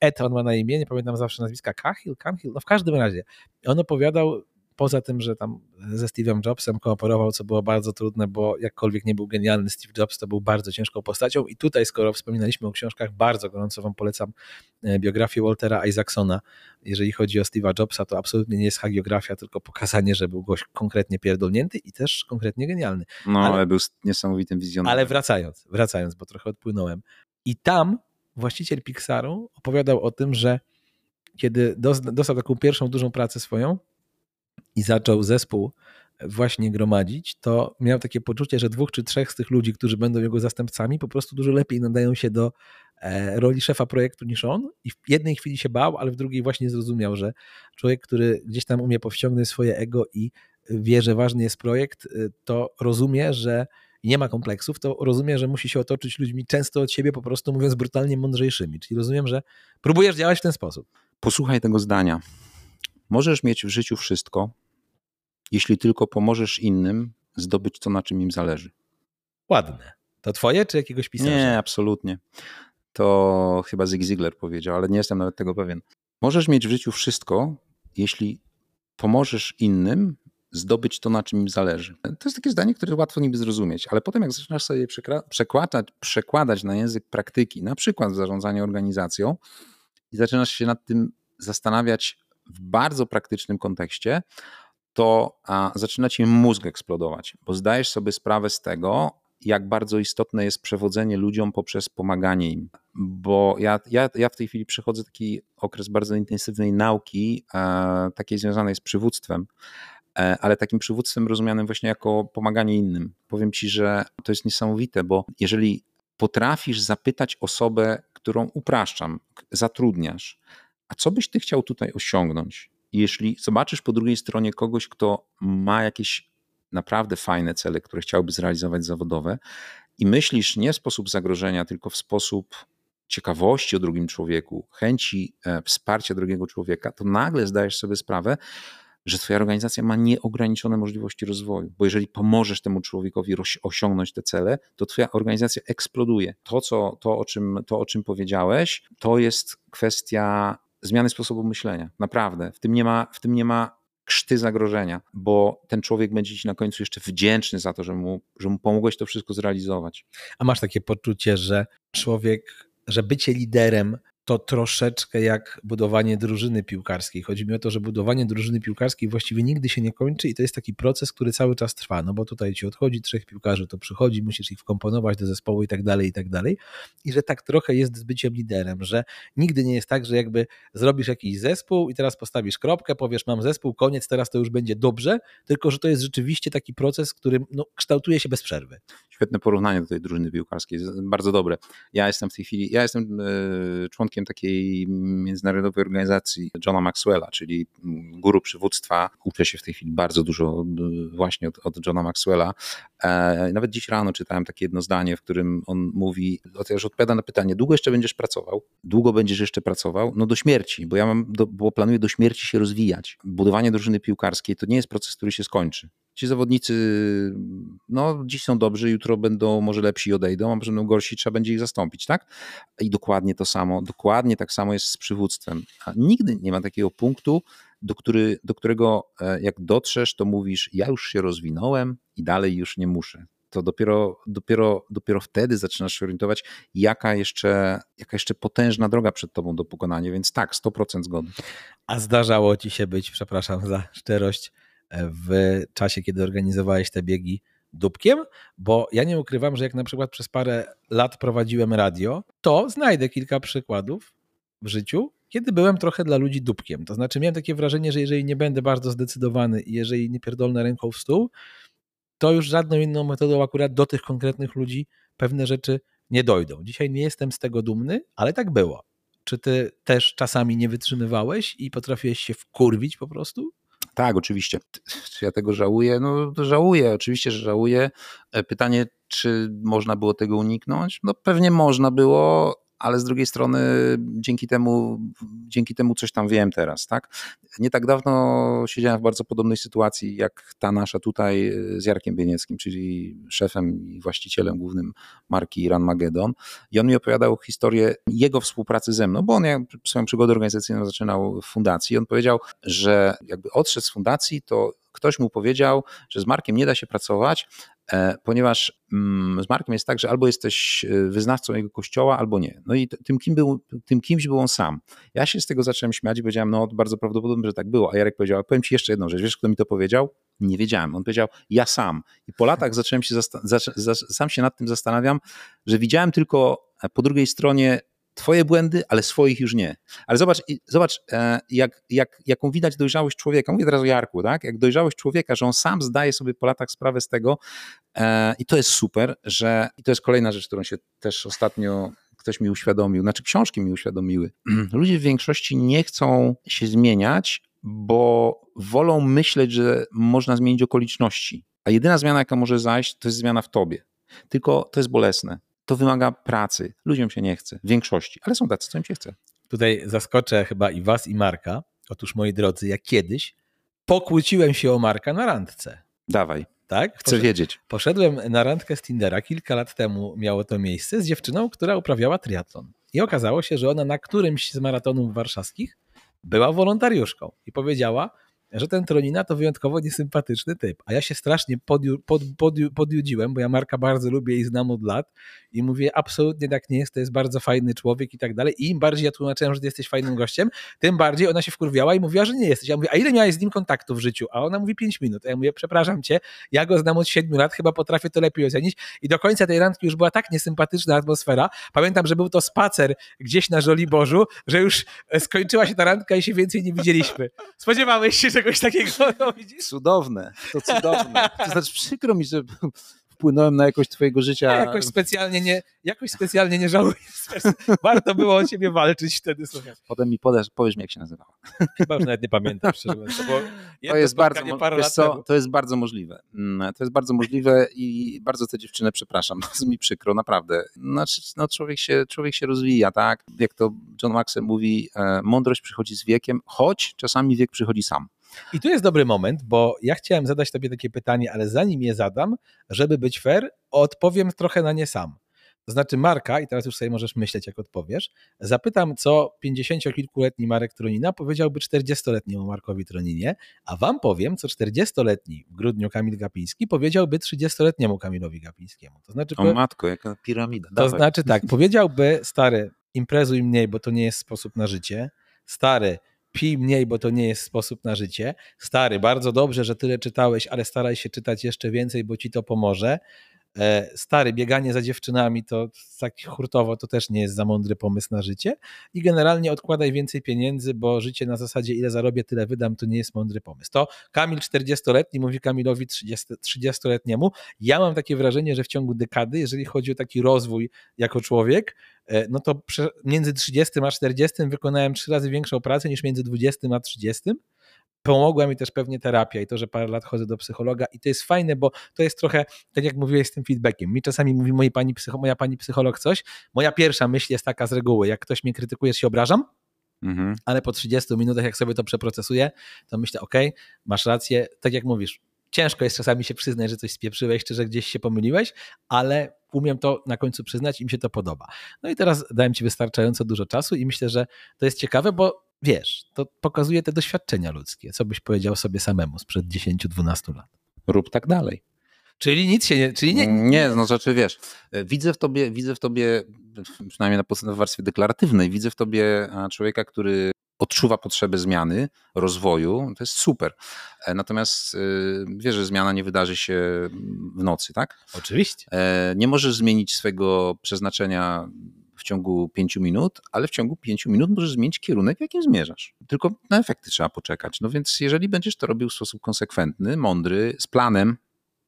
Ed, on ma na imię, nie pamiętam zawsze nazwiska, Cahill, Cahill, no w każdym razie. On opowiadał poza tym, że tam ze Steve'em Jobsem kooperował, co było bardzo trudne, bo jakkolwiek nie był genialny Steve Jobs, to był bardzo ciężką postacią i tutaj, skoro wspominaliśmy o książkach, bardzo gorąco wam polecam e, biografię Waltera Isaacsona. Jeżeli chodzi o Steve'a Jobsa, to absolutnie nie jest hagiografia, tylko pokazanie, że był gość konkretnie pierdolnięty i też konkretnie genialny. No, ale, ale był niesamowitym wizjonerem. Ale wracając, wracając, bo trochę odpłynąłem. I tam właściciel Pixaru opowiadał o tym, że kiedy dostał taką pierwszą dużą pracę swoją, i zaczął zespół właśnie gromadzić, to miał takie poczucie, że dwóch czy trzech z tych ludzi, którzy będą jego zastępcami, po prostu dużo lepiej nadają się do e, roli szefa projektu niż on. I w jednej chwili się bał, ale w drugiej właśnie zrozumiał, że człowiek, który gdzieś tam umie powściągnąć swoje ego i wie, że ważny jest projekt, e, to rozumie, że nie ma kompleksów, to rozumie, że musi się otoczyć ludźmi często od siebie, po prostu mówiąc brutalnie mądrzejszymi. Czyli rozumiem, że próbujesz działać w ten sposób. Posłuchaj tego zdania. Możesz mieć w życiu wszystko, jeśli tylko pomożesz innym zdobyć to, na czym im zależy. Ładne. To twoje czy jakiegoś pisarza? Nie, absolutnie. To chyba Zig Ziglar powiedział, ale nie jestem nawet tego pewien. Możesz mieć w życiu wszystko, jeśli pomożesz innym zdobyć to, na czym im zależy. To jest takie zdanie, które łatwo niby zrozumieć, ale potem jak zaczynasz sobie przekładać, przekładać na język praktyki, na przykład zarządzanie organizacją i zaczynasz się nad tym zastanawiać w bardzo praktycznym kontekście, to zaczyna ci mózg eksplodować, bo zdajesz sobie sprawę z tego, jak bardzo istotne jest przewodzenie ludziom poprzez pomaganie im. Bo ja, ja, ja w tej chwili przechodzę taki okres bardzo intensywnej nauki, e, takiej związanej z przywództwem, ale takim przywództwem rozumianym właśnie jako pomaganie innym. Powiem ci, że to jest niesamowite, bo jeżeli potrafisz zapytać osobę, którą upraszczam, zatrudniasz, a co byś ty chciał tutaj osiągnąć? jeśli zobaczysz po drugiej stronie kogoś, kto ma jakieś naprawdę fajne cele, które chciałby zrealizować zawodowe i myślisz nie w sposób zagrożenia, tylko w sposób ciekawości o drugim człowieku, chęci e, wsparcia drugiego człowieka, to nagle zdajesz sobie sprawę, że Twoja organizacja ma nieograniczone możliwości rozwoju, bo jeżeli pomożesz temu człowiekowi osiągnąć te cele, to Twoja organizacja eksploduje. To, co, to, o, czym, to o czym powiedziałeś, to jest kwestia zmiany sposobu myślenia. Naprawdę. W tym nie ma, w tym nie ma krzty zagrożenia, bo ten człowiek będzie ci na końcu jeszcze wdzięczny za to, że mu, że mu pomogłeś to wszystko zrealizować. A masz takie poczucie, że człowiek, że bycie liderem to troszeczkę jak budowanie drużyny piłkarskiej. Chodzi mi o to, że budowanie drużyny piłkarskiej właściwie nigdy się nie kończy i to jest taki proces, który cały czas trwa, no bo tutaj ci odchodzi trzech piłkarzy, to przychodzi, musisz ich wkomponować do zespołu i tak dalej, i tak dalej. I że tak trochę jest z byciem liderem, że nigdy nie jest tak, że jakby zrobisz jakiś zespół i teraz postawisz kropkę, powiesz mam zespół, koniec, teraz to już będzie dobrze, tylko że to jest rzeczywiście taki proces, który no, kształtuje się bez przerwy. Świetne porównanie do tej drużyny piłkarskiej, bardzo dobre. Ja jestem w tej chwili, ja jestem e, członkiem takiej międzynarodowej organizacji Johna Maxwella, czyli guru przywództwa. Uczę się w tej chwili bardzo dużo e, właśnie od, od Johna Maxwella. E, nawet dziś rano czytałem takie jedno zdanie, w którym on mówi, chociaż odpowiada na pytanie, długo jeszcze będziesz pracował? Długo będziesz jeszcze pracował? No do śmierci, bo ja mam, do, bo planuję do śmierci się rozwijać. Budowanie drużyny piłkarskiej to nie jest proces, który się skończy. Ci zawodnicy, no dziś są dobrzy, jutro będą może lepsi i odejdą, a może będą gorsi, trzeba będzie ich zastąpić, tak? I dokładnie to samo, dokładnie tak samo jest z przywództwem. A nigdy nie ma takiego punktu, do, który, do którego e, jak dotrzesz, to mówisz, ja już się rozwinąłem i dalej już nie muszę to dopiero, dopiero, dopiero wtedy zaczynasz się orientować, jaka jeszcze, jaka jeszcze potężna droga przed tobą do pokonania, więc tak, 100% zgody. A zdarzało ci się być, przepraszam za szczerość, w czasie, kiedy organizowałeś te biegi dupkiem, bo ja nie ukrywam, że jak na przykład przez parę lat prowadziłem radio, to znajdę kilka przykładów w życiu, kiedy byłem trochę dla ludzi dupkiem. To znaczy miałem takie wrażenie, że jeżeli nie będę bardzo zdecydowany i jeżeli nie pierdolnę ręką w stół, to już żadną inną metodą akurat do tych konkretnych ludzi pewne rzeczy nie dojdą. Dzisiaj nie jestem z tego dumny, ale tak było. Czy ty też czasami nie wytrzymywałeś i potrafiłeś się wkurwić po prostu? Tak, oczywiście. Czy ja tego żałuję? No żałuję, oczywiście, że żałuję. E, pytanie, czy można było tego uniknąć? No pewnie można było, ale z drugiej strony dzięki temu, dzięki temu coś tam wiem teraz, tak? Nie tak dawno siedziałem w bardzo podobnej sytuacji jak ta nasza tutaj e, z Jarkiem Bienieckim, czyli szefem i właścicielem głównym marki Run Magedon i on mi opowiadał historię jego współpracy ze mną, bo on jak swoją przygodę organizacyjną zaczynał w fundacji. On powiedział, że jakby odszedł z fundacji, to ktoś mu powiedział, że z Markiem nie da się pracować, ponieważ mm, z Markiem jest tak, że albo jesteś e, wyznawcą jego kościoła, albo nie. No i tym, kim był, tym kimś był on sam. Ja się z tego zacząłem śmiać i powiedziałem, no bardzo prawdopodobne, że tak było. A Jarek powiedział, powiem ci jeszcze jedną rzecz, wiesz kto mi to powiedział? Nie wiedziałem. On powiedział, ja sam. I po latach zacząłem się, sam się nad tym zastanawiam, że widziałem tylko e, po drugiej stronie Twoje błędy, ale swoich już nie. Ale zobacz, zobacz e, jak, jak, jaką widać dojrzałość człowieka. Mówię teraz o Jarku, tak? Jak dojrzałość człowieka, że on sam zdaje sobie po latach sprawę z tego e, i to jest super, że i to jest kolejna rzecz, którą się też ostatnio ktoś mi uświadomił, znaczy książki mi uświadomiły. [CLEARS THROAT] Ludzie w większości nie chcą się zmieniać, bo wolą myśleć, że można zmienić okoliczności. A jedyna zmiana, jaka może zajść, to jest zmiana w tobie. Tylko to jest bolesne to wymaga pracy. Ludziom się nie chce, w większości, ale są tacy, co im się chce. Tutaj zaskoczę chyba i was, i Marka. Otóż, moi drodzy, jak kiedyś pokłóciłem się o Marka na randce. Dawaj. Tak? Chcę wiedzieć. Poszedłem na randkę z Tindera, kilka lat temu miało to miejsce, z dziewczyną, która uprawiała triatlon. I okazało się, że ona na którymś z maratonów warszawskich była wolontariuszką i powiedziała, że ten Tronina to wyjątkowo niesympatyczny typ. A ja się strasznie podju, pod, podju, podjudziłem, bo ja Marka bardzo lubię i znam od lat i mówię, absolutnie tak nie jest, to jest bardzo fajny człowiek i tak dalej. I im bardziej ja tłumaczyłem, że ty jesteś fajnym gościem, tym bardziej ona się wkurwiała i mówiła, że nie jesteś. Ja mówię, a ile miałeś z nim kontaktu w życiu? A ona mówi 5 minut. A ja mówię, przepraszam cię, ja go znam od 7 lat, chyba potrafię to lepiej ocenić. I do końca tej randki już była tak niesympatyczna atmosfera. Pamiętam, że był to spacer gdzieś na Żoliborzu, że już skończyła się ta randka i się więcej nie widzieliśmy. Spodziewałeś się, że czegoś takiego. No, [LAUGHS] widzisz? Cudowne, to cudowne. To znaczy przykro mi, że [LAUGHS] wpłynąłem na jakość twojego życia. Ja jakoś specjalnie nie, jakoś specjalnie nie żałuję. [LAUGHS] Warto było o ciebie walczyć wtedy, słuchaj. Potem mi podasz, powiesz mi, jak się nazywała. Chyba już nawet nie pamiętam, szczerze. To, to jest, bardzo, co, to jest bardzo możliwe. Mm, to jest bardzo możliwe i bardzo tę dziewczynę przepraszam. Bardzo mi przykro, naprawdę. Znaczy, no, człowiek, się, człowiek się rozwija, tak? Jak to John Maxwell mówi, e, mądrość przychodzi z wiekiem, choć czasami wiek przychodzi sam. I tu jest dobry moment, bo ja chciałem zadać Tobie takie pytanie, ale zanim je zadam, żeby być fair, odpowiem trochę na nie sam. To znaczy Marka, i teraz już sobie możesz myśleć, jak odpowiesz, zapytam, co 50-kilkuletni Marek Tronina powiedziałby 40-letniemu Markowi Troninie, a wam powiem, co 40-letni w grudniu Kamil Gapiński powiedziałby 30-letniemu Kamilowi Gapińskiemu. To znaczy, o matko, jaka piramida. To znaczy tak, powiedziałby, stary, imprezuj mniej, bo to nie jest sposób na życie. Stary, pij mniej, bo to nie jest sposób na życie. Stary, bardzo dobrze, że tyle czytałeś, ale staraj się czytać jeszcze więcej, bo ci to pomoże. E, stary, bieganie za dziewczynami to tak hurtowo to też nie jest za mądry pomysł na życie i generalnie odkładaj więcej pieniędzy, bo życie na zasadzie ile zarobię, tyle wydam, to nie jest mądry pomysł. To Kamil 40-letni mówi Kamilowi 30-letniemu. Ja mam takie wrażenie, że w ciągu dekady, jeżeli chodzi o taki rozwój jako człowiek, e, no to między 30 a 40 wykonałem trzy razy większą pracę niż między 20 a 30 pomogła mi też pewnie terapia i to, że parę lat chodzę do psychologa i to jest fajne, bo to jest trochę, tak jak mówiłeś z tym feedbackiem, mi czasami mówi pani moja pani psycholog coś, moja pierwsza myśl jest taka z reguły, jak ktoś mnie krytykuje, się obrażam, mhm. ale po 30 minutach jak sobie to przeprocesuję, to myślę, ok, masz rację, tak jak mówisz, ciężko jest czasami się przyznać, że coś spieprzyłeś, czy że gdzieś się pomyliłeś, ale umiem to na końcu przyznać i mi się to podoba. No i teraz dałem Ci wystarczająco dużo czasu i myślę, że to jest ciekawe, bo wiesz, to pokazuje te doświadczenia ludzkie. Co byś powiedział sobie samemu sprzed 10-12 lat? Rób tak dalej. Czyli nic się nie. Czyli nie, nie, no znaczy wiesz, widzę w tobie, widzę w tobie, przynajmniej na warstwie deklaratywnej, widzę w tobie człowieka, który odczuwa potrzebę zmiany, rozwoju, to jest super. E, natomiast y, wiesz, że zmiana nie wydarzy się w nocy, tak? Oczywiście. E, nie możesz zmienić swojego przeznaczenia w ciągu pięciu minut, ale w ciągu pięciu minut możesz zmienić kierunek, w jakim zmierzasz. Tylko na efekty trzeba poczekać. No więc jeżeli będziesz to robił w sposób konsekwentny, mądry, z planem,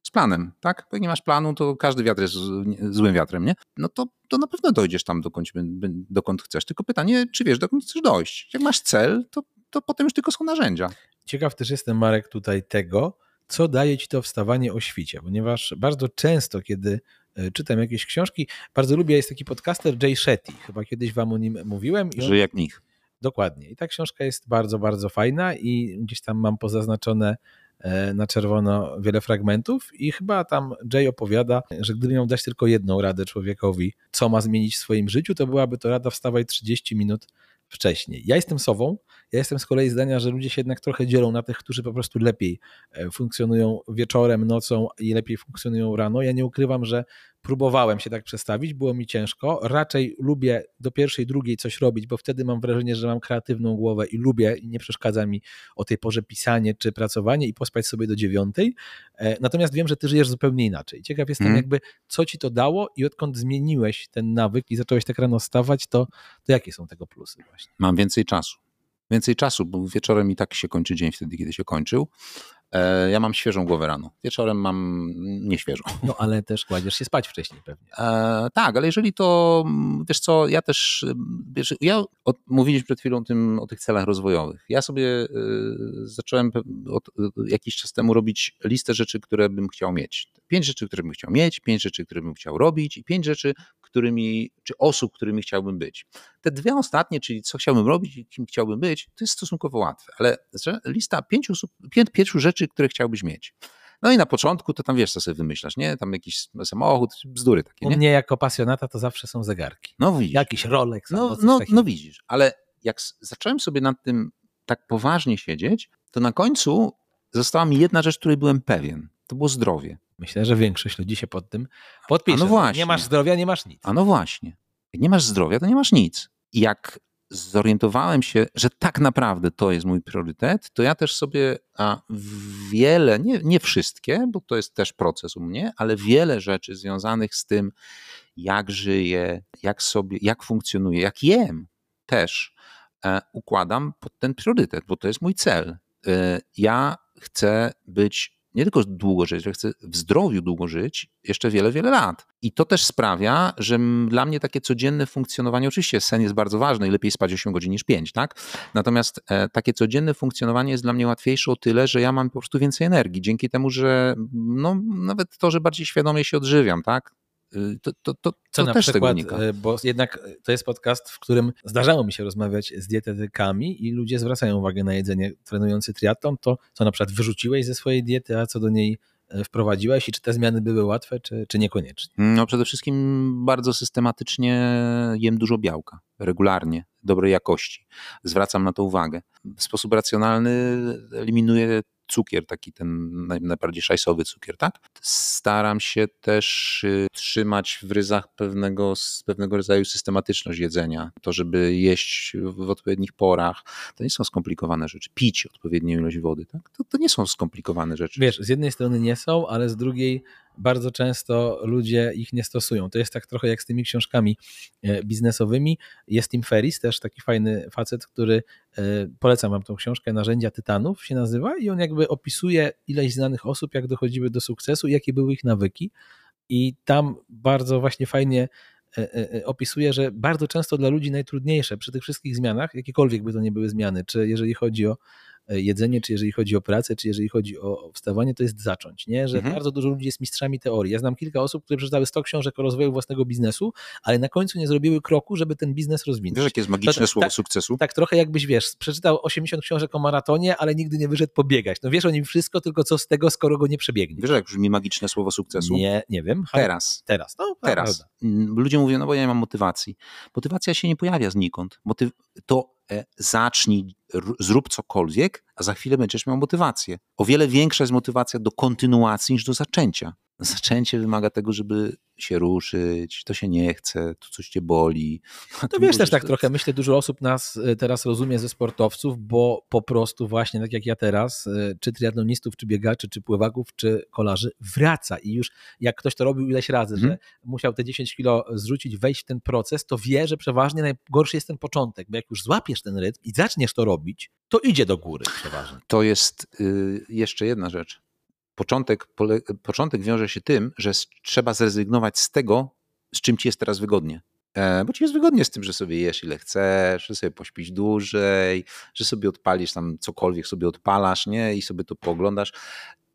z planem, tak? Bo jak nie masz planu, to każdy wiatr jest złym wiatrem, nie? No to, to na pewno dojdziesz tam, dokąd, dokąd chcesz. Tylko pytanie, czy wiesz, dokąd chcesz dojść? Jak masz cel, to, to potem już tylko są narzędzia. Ciekaw też jestem, Marek, tutaj tego, co daje ci to wstawanie o świcie, ponieważ bardzo często, kiedy czytam jakieś książki. Bardzo lubię, jest taki podcaster Jay Shetty, chyba kiedyś wam o nim mówiłem. Że jak nich. Dokładnie. I ta książka jest bardzo, bardzo fajna i gdzieś tam mam pozaznaczone e, na czerwono wiele fragmentów i chyba tam Jay opowiada, że gdyby miał dać tylko jedną radę człowiekowi, co ma zmienić w swoim życiu, to byłaby to rada wstawaj 30 minut wcześniej. Ja jestem sobą, ja jestem z kolei zdania, że ludzie się jednak trochę dzielą na tych, którzy po prostu lepiej e, funkcjonują wieczorem, nocą i lepiej funkcjonują rano. Ja nie ukrywam, że próbowałem się tak przestawić, było mi ciężko. Raczej lubię do pierwszej, drugiej coś robić, bo wtedy mam wrażenie, że mam kreatywną głowę i lubię i nie przeszkadza mi o tej porze pisanie czy pracowanie i pospać sobie do dziewiątej. E, natomiast wiem, że ty żyjesz zupełnie inaczej. Ciekaw jestem hmm. jakby, co ci to dało i odkąd zmieniłeś ten nawyk i zacząłeś tak rano stawać, to, to jakie są tego plusy właśnie? Mam więcej czasu więcej czasu, bo wieczorem i tak się kończy dzień wtedy, kiedy się kończył. E, ja mam świeżą głowę rano. Wieczorem mam nieświeżą. [LAUGHS] No ale też kładziesz się spać wcześniej pewnie. E, tak, ale jeżeli to, wiesz co, ja też, wiesz, ja od, mówiliśmy przed chwilą tym, o tych celach rozwojowych. Ja sobie y, zacząłem od, jakiś czas temu robić listę rzeczy, które bym chciał mieć. Pięć rzeczy, które bym chciał mieć, pięć rzeczy, które bym chciał robić i pięć rzeczy, którymi, czy osób, którymi chciałbym być. Te dwie ostatnie, czyli co chciałbym robić i kim chciałbym być, to jest stosunkowo łatwe, ale lista pięciu, pięciu rzeczy, które chciałbyś mieć. No i na początku to tam wiesz, co sobie wymyślasz, nie? Tam jakiś samochód, bzdury takie, nie? U mnie jako pasjonata to zawsze są zegarki. No widzisz. Jakiś Rolex. No, no, no widzisz, ale jak zacząłem sobie nad tym tak poważnie siedzieć, to na końcu została mi jedna rzecz, której byłem pewien. To było zdrowie. Myślę, że większość ludzi się pod tym podpisze. A no właśnie. Nie masz zdrowia, nie masz nic. A no właśnie. Jak nie masz zdrowia, to nie masz nic. I jak zorientowałem się, że tak naprawdę to jest mój priorytet, to ja też sobie a, wiele, nie, nie wszystkie, bo to jest też proces u mnie, ale wiele rzeczy związanych z tym, jak żyję, jak sobie, jak funkcjonuję, jak jem też e, układam pod ten priorytet, bo to jest mój cel. E, ja chcę być nie tylko długo żyć, ale chcę w zdrowiu długo żyć jeszcze wiele, wiele lat. I to też sprawia, że dla mnie takie codzienne funkcjonowanie, oczywiście sen jest bardzo ważny i lepiej spać 8 godzin niż 5, tak? Natomiast e, takie codzienne funkcjonowanie jest dla mnie łatwiejsze o tyle, że ja mam po prostu więcej energii, dzięki temu, że no, nawet to, że bardziej świadomie się odżywiam, tak? Y, to, to, to, Co na przykład, y, bo jednak to jest podcast, w którym zdarzało mi się rozmawiać z dietetykami i ludzie zwracają uwagę na jedzenie trenujący triatlon, to co na przykład wyrzuciłeś ze swojej diety, a co do niej e, wprowadziłeś i czy te zmiany były łatwe, czy, czy niekoniecznie? No przede wszystkim bardzo systematycznie jem dużo białka, regularnie, dobrej jakości. Zwracam na to uwagę. W sposób racjonalny eliminuję cukier, taki ten najbardziej szajsowy cukier, tak? Staram się też y, trzymać w ryzach pewnego, pewnego rodzaju systematyczność jedzenia. To, żeby jeść w odpowiednich porach, to nie są skomplikowane rzeczy. Pić odpowiednią ilość wody, tak? To, to nie są skomplikowane rzeczy. Wiesz, z jednej strony nie są, ale z drugiej bardzo często ludzie ich nie stosują. To jest tak trochę jak z tymi książkami e, biznesowymi. Jest Tim Ferris, też taki fajny facet, który e, polecam wam tą książkę Narzędzia Tytanów się nazywa i on jakby opisuje ileś znanych osób, jak dochodziły do sukcesu, jakie były ich nawyki i tam bardzo właśnie fajnie e, opisuje, że bardzo często dla ludzi najtrudniejsze przy tych wszystkich zmianach, jakiekolwiek by to nie były zmiany, czy jeżeli chodzi o jedzenie, czy jeżeli chodzi o pracę, czy jeżeli chodzi o wstawanie, to jest zacząć, nie? Że mhm. bardzo dużo ludzi jest mistrzami teorii. Ja znam kilka osób, które przeczytały 100 książek o rozwoju własnego biznesu, ale na końcu nie zrobiły kroku, żeby ten biznes rozwinąć. Wiesz, jakie jest magiczne to, słowo tak, sukcesu? Tak, trochę jakbyś, wiesz, przeczytał 80 książek o maratonie, ale nigdy nie wyszedł pobiegać. No wiesz o nim wszystko, tylko co z tego, skoro go nie przebiegnie. Wiesz, jak brzmi magiczne słowo sukcesu? Nie, nie wiem. Teraz. Teraz, no, Teraz. Prawda. Mm, ludzie mówią, no bo ja nie mam motywacji. Motywacja się nie pojawia znikąd. Motyw to E, zacznij, zrób cokolwiek, a za chwilę będziesz miał motywację. O wiele większa jest motywacja do kontynuacji niż do zaczęcia. Zaczęcie wymaga tego, żeby się ruszyć, to się nie chce, to coś cię boli. To wiesz też tak trochę, myślę, dużo osób nas e, teraz rozumie ze sportowców, bo po prostu właśnie tak jak ja teraz, e, czy triatlonistów, czy biegaczy, czy pływaków, czy kolarzy, wraca i już jak ktoś to robił ileś razy, hmm. że musiał te 10 kilo zrzucić, wejść w ten proces, to wie, że przeważnie najgorszy jest ten początek, bo jak już złapiesz ten rytm i zaczniesz to robić, to idzie do góry przeważnie. To jest y, jeszcze jedna rzecz początek, początek wiąże się tym, że trzeba zrezygnować z tego, z czym ci jest teraz wygodnie. E, bo ci jest wygodnie z tym, że sobie jesz ile chcesz, że sobie pośpisz dłużej, że sobie odpalisz tam cokolwiek sobie odpalasz, nie? I sobie to pooglądasz.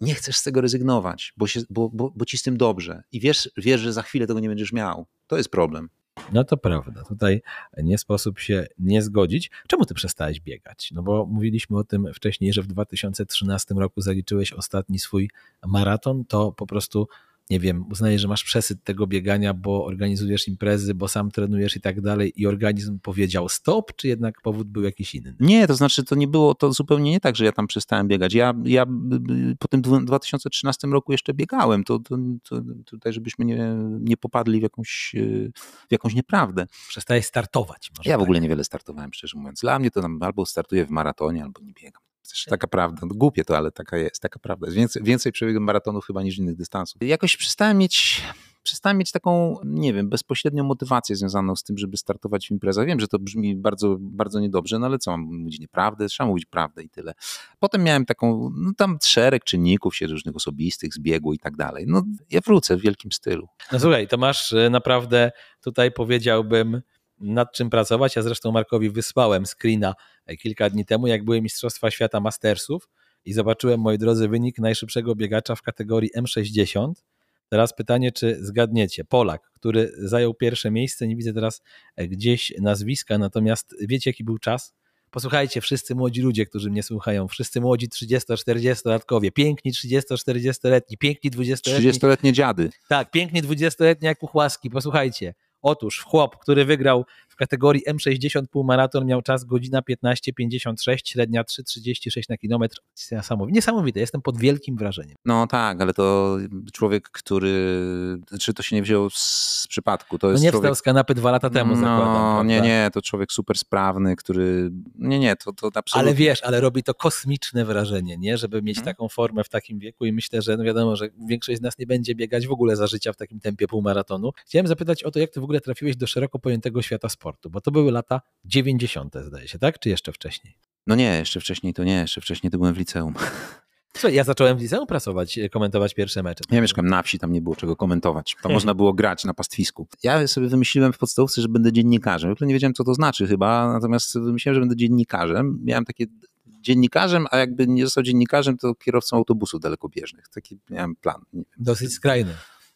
Nie chcesz z tego rezygnować, bo, się, bo, bo, bo ci z tym dobrze. I wiesz, wiesz, że za chwilę tego nie będziesz miał. To jest problem. No to prawda. Tutaj nie sposób się nie zgodzić. Czemu ty przestałeś biegać? No bo mówiliśmy o tym wcześniej, że w 2013 roku zaliczyłeś ostatni swój maraton. To po prostu nie wiem, uznajesz, że masz przesyt tego biegania, bo organizujesz imprezy, bo sam trenujesz i tak dalej i organizm powiedział stop, czy jednak powód był jakiś inny? Nie, to znaczy to nie było, to zupełnie nie tak, że ja tam przestałem biegać. Ja, ja po tym 2013 roku jeszcze biegałem, to, to, to tutaj żebyśmy nie, nie popadli w jakąś, w jakąś nieprawdę. Przestałeś startować. ja tak. w ogóle niewiele startowałem, szczerze mówiąc. Dla mnie to tam albo startuję w maratonie, albo nie biegam. Taka prawda. No, głupie to, ale taka jest, taka prawda. Więcej, więcej przebiegłem maratonów chyba niż innych dystansów. Jakoś przestałem mieć przestałem mieć taką, nie wiem, bezpośrednią motywację związaną z tym, żeby startować w imprezach. Wiem, że to brzmi bardzo, bardzo niedobrze, no ale co, mam mówić nieprawdę? Trzeba mówić prawdę i tyle. Potem miałem taką, no tam szereg czynników się różnych osobistych, zbiegło i tak dalej. No ja wrócę w wielkim stylu. No słuchaj, to masz e, naprawdę tutaj powiedziałbym nad czym pracować. Ja zresztą Markowi wysłałem screena kilka dni temu, jak były Mistrzostwa Świata Mastersów i zobaczyłem, moi drodzy, wynik najszybszego biegacza w kategorii M60. Teraz pytanie, czy zgadniecie? Polak, który zajął pierwsze miejsce, nie widzę teraz gdzieś nazwiska, natomiast wiecie, jaki był czas? Posłuchajcie, wszyscy młodzi ludzie, którzy mnie słuchają, wszyscy młodzi 30-40-latkowie, piękni 30-40-letni, piękni 20-letni. 30-letnie dziady. Tak, piękni 20-letnie jak Puchłaski, posłuchajcie. Otóż chłop, który wygrał kategorii M60 półmaraton miał czas godzina 15.56, średnia 3.36 na kilometr. Niesamowite, jestem pod wielkim wrażeniem. No tak, ale to człowiek, który, czy to się nie wziął z przypadku. To no jest nie człowiek... wstał z kanapy dwa lata temu, no, zakładam. Nie, nie, to człowiek super sprawny, który, nie, nie, to, to absolutnie. Ale wiesz, ale robi to kosmiczne wrażenie, nie, żeby mieć hmm. taką formę w takim wieku i myślę, że no wiadomo, że większość z nas nie będzie biegać w ogóle za życia w takim tempie półmaratonu. Chciałem zapytać o to, jak ty w ogóle trafiłeś do szeroko pojętego świata sportu, bo to były lata 90. zdaje się, tak? Czy jeszcze wcześniej? No nie, jeszcze wcześniej to nie, jeszcze wcześniej to byłem w liceum. [LAUGHS] Słuchaj, ja zacząłem w liceum pracować, e, komentować pierwsze mecze. Ja mieszkam na wsi, tam nie było czego komentować. Tam można było grać na pastwisku. Ja sobie wymyśliłem w podstawce, że będę dziennikarzem. W ogóle nie wiedziałem, co to znaczy chyba, natomiast wymyśliłem, że będę dziennikarzem. Miałem takie dziennikarzem, a jakby nie został dziennikarzem, to kierowcą autobusów dalekobieżnych. Taki miałem plan. Dosyć skrajny.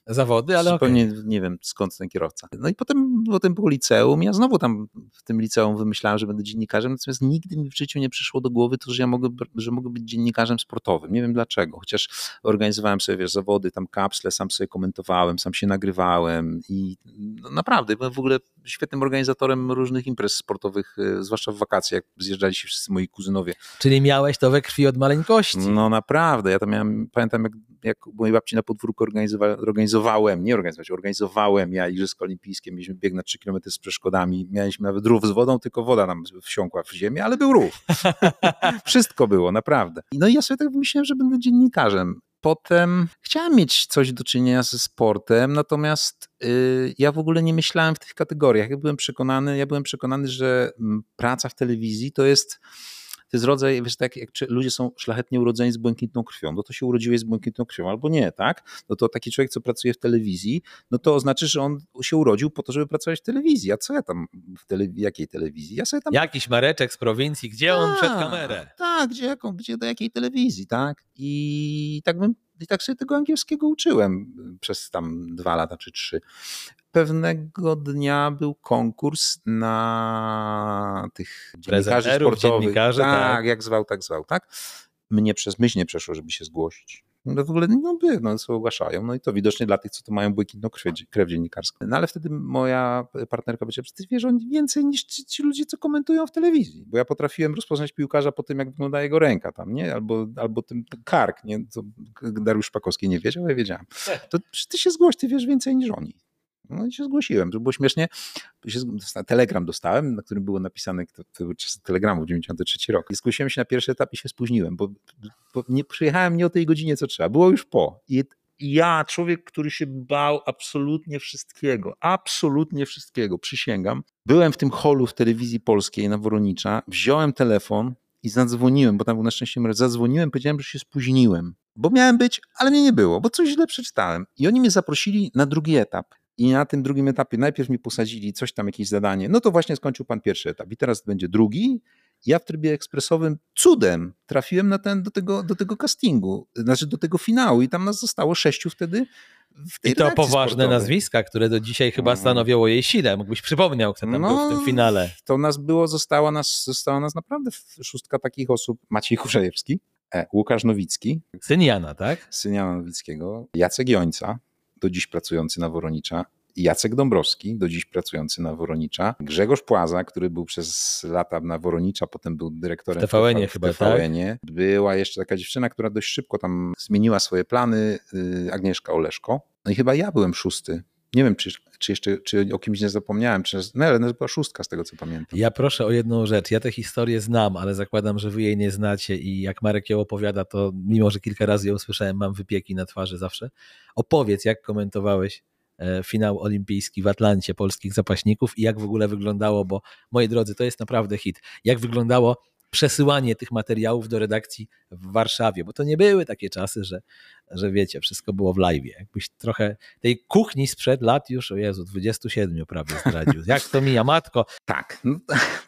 Zawody, ale zupełnie okay. nie wiem skąd ten kierowca. No i potem, potem było liceum, ja znowu tam w tym liceum wymyślałem, że będę dziennikarzem, natomiast nigdy mi w życiu nie przyszło do głowy to, że ja mogę, że mogę być dziennikarzem sportowym. Nie wiem dlaczego, chociaż organizowałem sobie wiesz, zawody, tam kapsle, sam sobie komentowałem, sam się nagrywałem i no, naprawdę byłem w ogóle świetnym organizatorem różnych imprez sportowych, e, zwłaszcza w wakacje, jak zjeżdżali się wszyscy moi kuzynowie. Czyli miałeś to we krwi od maleńkości. No naprawdę, ja to miałem, pamiętam jak, jak mojej babci na podwórku organizowa, organizowałem, nie organizować, organizowałem ja Igrzyska Olimpijskie, mieliśmy bieg na 3 km z przeszkodami, mieliśmy nawet rów z wodą, tylko woda nam wsiąkła w ziemię, ale był rów. [LAUGHS] Wszystko było, naprawdę. No i ja sobie tak myślałem, że będę dziennikarzem. Potem chciałem mieć coś do czynienia ze sportem, natomiast yy, ja w ogóle nie myślałem w tych kategoriach. Ja byłem przekonany, ja byłem przekonany, że praca w telewizji to jest to jest rodzaj, wiesz, tak jak ludzie są szlachetnie urodzeni z błękitną krwią, no to się urodziłeś z błękitną krwią albo nie, tak? No to taki człowiek, co pracuje w telewizji, no to oznacza, że on się urodził po to, żeby pracować w telewizji. A co ja tam w telewi jakiej telewizji? Ja sobie tam... Jakiś Mareczek z prowincji, gdzie on przed tak, kamerę? Tak, gdzie, jaką, gdzie do jakiej telewizji, tak? I tak bym i tak sobie tego angielskiego uczyłem przez tam dwa lata czy trzy pewnego dnia był konkurs na tych dziennikarzy sportowych. Dziennikarzy, tak, tak, jak zwał, tak zwał, tak? Mnie przez myśl nie przeszło, żeby się zgłosić. No w ogóle no by, no co ogłaszają. No i to widocznie dla tych, co to mają błękitną krew, krew dziennikarską. No ale wtedy moja partnerka powiedziała, że ty wiesz on więcej niż ci, ci, ludzie, co komentują w telewizji. Bo ja potrafiłem rozpoznać piłkarza po tym, jak wygląda jego ręka tam, nie? Albo, albo ten kark, nie? To Dariusz Szpakowski nie wiedział, ja wiedziałem. To ty się zgłoś, ty wiesz więcej niż oni. No i się zgłosiłem, to było śmiesznie. Telegram dostałem, na którym było napisane, to, to był czas telegramu, 93 rok. I zgłosiłem się na pierwszy etap i się spóźniłem, bo, bo nie, przyjechałem nie o tej godzinie, co trzeba. Było już po. I ja, człowiek, który się bał absolutnie wszystkiego, absolutnie wszystkiego, przysięgam. Byłem w tym holu w telewizji polskiej na Woronicza, wziąłem telefon i zadzwoniłem, bo tam był na szczęście numer, zadzwoniłem, powiedziałem, że się spóźniłem, bo miałem być, ale mnie nie było, bo coś źle przeczytałem. I oni mnie zaprosili na drugi etap. I na tym drugim etapie najpierw mi posadzili coś tam, jakieś zadanie. No to właśnie skończył pan pierwszy etap i teraz będzie drugi. Ja w trybie ekspresowym cudem trafiłem na ten, do, tego, do tego castingu, znaczy do tego finału i tam nas zostało sześciu wtedy I to poważne sportowej. nazwiska, które do dzisiaj chyba mhm. stanowią jej siłę. Mógłbyś przypomniał, kto tam no, był w tym no, finale. To nas było, została nas, została nas naprawdę szóstka takich osób. Maciej Kurzajewski, e, Łukasz Nowicki. Syn Jana, tak? Syn Jana Nowickiego. Jacek Jońca, do dziś pracujący na Woronicza, Jacek Dąbrowski, do dziś pracujący na Woronicza, Grzegorz Płaza, który był przez lata na Woronicza, potem był dyrektorem w TVN-ie chyba, tvn tak? Była jeszcze taka dziewczyna, która dość szybko tam zmieniła swoje plany, y, Agnieszka Oleszko. No i chyba ja byłem szósty. Nie wiem, czy, czy jeszcze czy o kimś nie zapomniałem, czy, no, ale to była szóstka z tego, co pamiętam. Ja proszę o jedną rzecz. Ja tę historię znam, ale zakładam, że wy jej nie znacie i jak Marek ją opowiada, to mimo, że kilka razy ją słyszałem, mam wypieki na twarzy zawsze. Opowiedz, jak komentowałeś e, finał olimpijski w Atlancie polskich zapaśników i jak w ogóle wyglądało, bo moi drodzy, to jest naprawdę hit. Jak wyglądało przesyłanie tych materiałów do redakcji w Warszawie, bo to nie były takie czasy, że, że wiecie, wszystko było w live. Jakbyś trochę tej kuchni sprzed lat już, o Jezu, 27 prawie zdradził. Jak to mija, matko? Tak, no,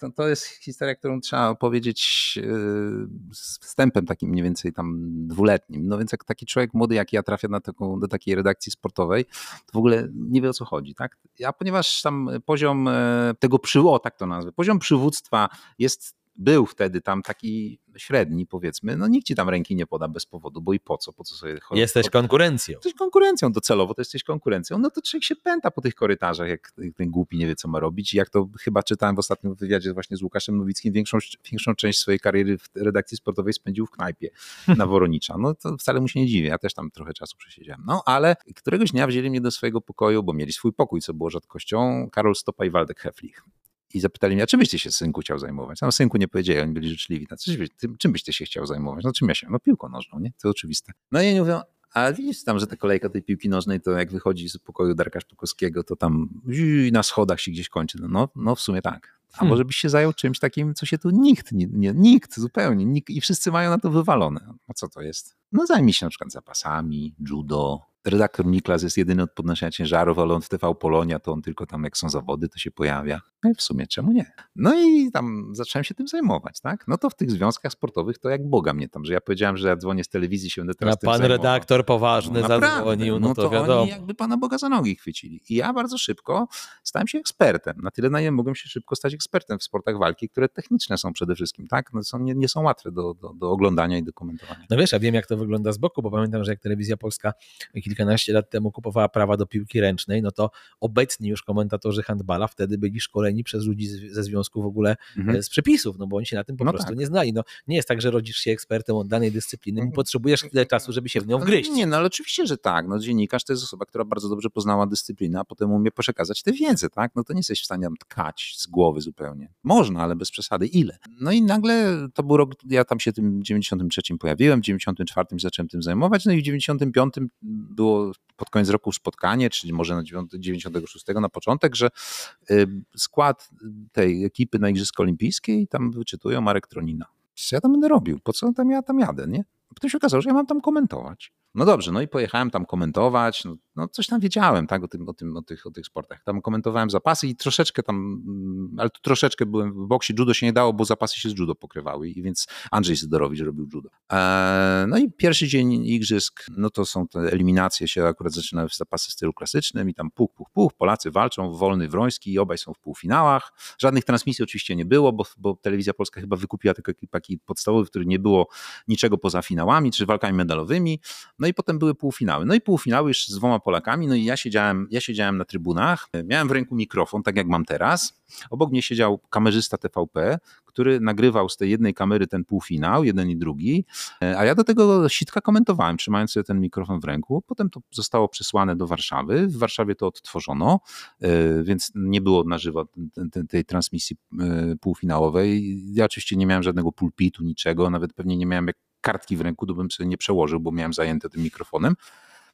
[LAUGHS] to, jest historia, którą trzeba opowiedzieć yy, z wstępem takim mniej więcej tam dwuletnim. No więc jak taki człowiek młody jak ja trafia na taką, do takiej redakcji sportowej, to w ogóle nie wie o co chodzi, tak? A ponieważ tam poziom e, tego przy, o tak to nazwę, poziom przywództwa jest był wtedy tam taki średni, powiedzmy, no nikt ci tam ręki nie poda bez powodu, bo i po co? Po co sobie chodzi? Jesteś konkurencją. Jesteś konkurencją, docelowo to jesteś konkurencją, no to człowiek się pęta po tych korytarzach, jak ten głupi nie wie, co ma robić. Jak to chyba czytałem w ostatnim wywiadzie właśnie z Łukaszem Nowickim, większą, większą część swojej kariery w redakcji sportowej spędził w knajpie na Woronicza. No to wcale mu się nie dziwię, ja też tam trochę czasu przesiedziałem. No ale któregoś dnia wzięli mnie do swojego pokoju, bo mieli swój pokój, co było rzadkością, Karol Stopa i Waldek Heflich i zapytali mnie, a czym byś ty się synku chciał zajmować? No synku nie powiedzieli, oni byli życzliwi. No, czym, czym byś ty się chciał zajmować? No czym ja się? No piłką nożną, nie? To oczywiste. No i oni mówią, a widzisz tam, że ta kolejka tej piłki nożnej, to jak wychodzi z pokoju Darka Szpakowskiego, to tam na schodach się gdzieś kończy. No, no w sumie tak. A hmm. może byś się zajął czymś takim, co się tu nikt, nie, nie, nikt zupełnie, nikt, i wszyscy mają na to wywalone. A co to jest? No zajmij się na przykład zapasami, judo, redaktor Niklas jest jedyny od podnoszenia ciężarów, ale on w TV Polonia, to on tylko tam jak są zawody, to się pojawia. No i w sumie czemu nie? No i tam zacząłem się tym zajmować, tak? No to w tych związkach sportowych to jak Boga mnie tam, że ja powiedziałem, że ja dzwonię z telewizji, się będę teraz A pan redaktor poważny no, zadzwonił, no, no to, to wiadomo. oni jakby pana Boga za nogi chwycili. I ja bardzo szybko stałem się ekspertem. Na tyle na ile mogłem się szybko stać ekspertem w sportach walki, które techniczne są przede wszystkim, tak? No są, nie, nie są łatwe do, do, do oglądania i do komentowania. No wiesz, ja wiem jak to wygląda z boku, bo pamiętam, że jak telewizja polska kilkanaście lat temu kupowała prawa do piłki ręcznej, no to obecni już komentatorzy handbala wtedy byli szkoleni przez ludzi ze związku w ogóle mhm. E, z przepisów, no bo oni się na tym po no prostu tak. nie znali. No, nie jest tak, że rodzisz się ekspertem od danej dyscypliny i mhm. potrzebujesz tyle czasu, żeby się w nią wgryźć. Nie, no ale oczywiście, że tak. No, dziennikarz to jest osoba, która bardzo dobrze poznała dyscyplinę, a potem umie przekazać tę wiedzę, tak? No to nie jesteś w stanie tam tkać z głowy zupełnie. Można, ale bez przesady. Ile? No i nagle to był rok, ja tam się tym 93 pojawiłem, w 94 zacząłem tym zajmować, no i w 95 było pod koniec roku spotkanie, czyli może na 96 na początek, że y, skład tej ekipy na Igrzyska Olimpijskie i tam wyczytują Marek Tronina. Co ja tam będę robił? Po co tam ja tam jadę, nie? Potem się okazało, że ja mam tam komentować. No dobrze, no i pojechałem tam komentować, no, no, coś tam wiedziałem, tak, o, tym, o, tym, o, tych, o tych sportach. Tam komentowałem zapasy i troszeczkę tam, mm, ale tu troszeczkę byłem w boksie, judo się nie dało, bo zapasy się z judo pokrywały i więc Andrzej Sydorowicz robił judo. Eee, no i pierwszy dzień igrzysk, no to są te eliminacje się akurat zaczynały zapasy w stylu klasycznym i tam puch, puch, puch, Polacy walczą, Wolny, Wroński i obaj są w półfinałach. Żadnych transmisji oczywiście nie było, bo, bo Telewizja Polska chyba wykupiła tylko taki podstawowy, w którym nie było niczego poza finałami czy walkami medalowymi. No i potem były półfinały. No i półfinały już z dwoma Polakami, no i ja siedziałem, ja siedziałem na trybunach, miałem w ręku mikrofon, tak jak mam teraz. Obok mnie siedział kamerzysta TVP, który nagrywał z tej jednej kamery ten półfinał, jeden i drugi, a ja do tego sitka komentowałem, trzymając sobie ten mikrofon w ręku. Potem to zostało przesłane do Warszawy. W Warszawie to odtworzono, e, więc nie było na żywo tej transmisji e, półfinałowej. Ja oczywiście nie miałem żadnego pulpitu, niczego, nawet pewnie nie miałem jak kartki w ręku, to bym sobie nie przełożył, bo miałem zajęte tym mikrofonem.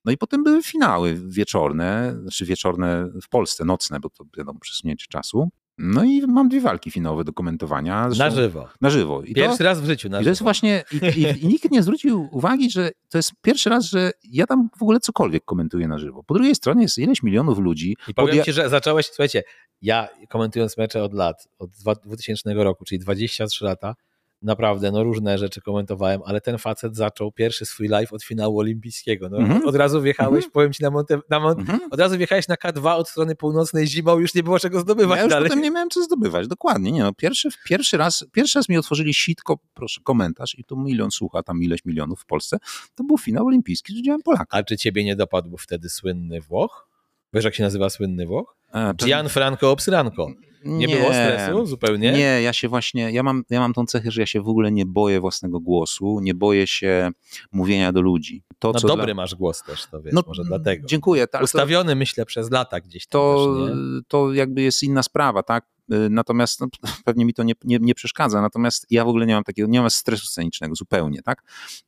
No i potem były finały wieczorne, znaczy wieczorne w Polsce, nocne, bo to wiadomo, przesunięcie czasu. No i mam dwie walki finałowe do komentowania. Zresztą, na żywo. Na żywo. I pierwszy to, raz w życiu na i to jest właśnie, i, i, i, nikt nie zwrócił uwagi, że to jest pierwszy raz, że ja tam w ogóle cokolwiek komentuję na żywo. Po drugiej stronie jest ileś milionów ludzi. I powiem podja- ci, że zacząłeś, słuchajcie, ja komentując mecze od lat, od 2000 roku, czyli 23 lata, naprawdę no, różne rzeczy komentowałem, ale ten facet zaczął pierwszy swój live od finału olimpijskiego. No, mm -hmm. Od razu wjechałeś, mm -hmm. powiem ci na Monte, na Monte mm -hmm. od razu wjechałeś na K2 od strony północnej zimą, już nie było czego zdobywać ja już dalej. potem nie miałem co zdobywać, dokładnie. Nie, no, pierwszy, pierwszy, raz, pierwszy raz mi otworzyli sitko, proszę, komentarz i tu milion słucha, tam ileś milionów w Polsce, to był finał olimpijski z udziałem Polaka. A czy ciebie nie dopadł wtedy słynny Włoch? Wiesz jak się nazywa słynny Włoch? A, Gianfranco Obsranco. Nie, nie, było stresu zupełnie? Nie, ja się właśnie, ja mam, ja mam tą cechę, że ja się w ogóle nie boję własnego głosu, nie boję się mówienia do ludzi. To, no dobry dla... masz głos też, to wiesz, no, może dlatego. Dziękuję. Tak, Ustawiony to, myślę przez lata gdzieś tam to, też, to jakby jest inna sprawa, tak? Y, natomiast no, [LAUGHS] pewnie mi to nie, nie, nie, przeszkadza. Natomiast ja w ogóle nie mam takiego, nie mam stresu scenicznego zupełnie, tak?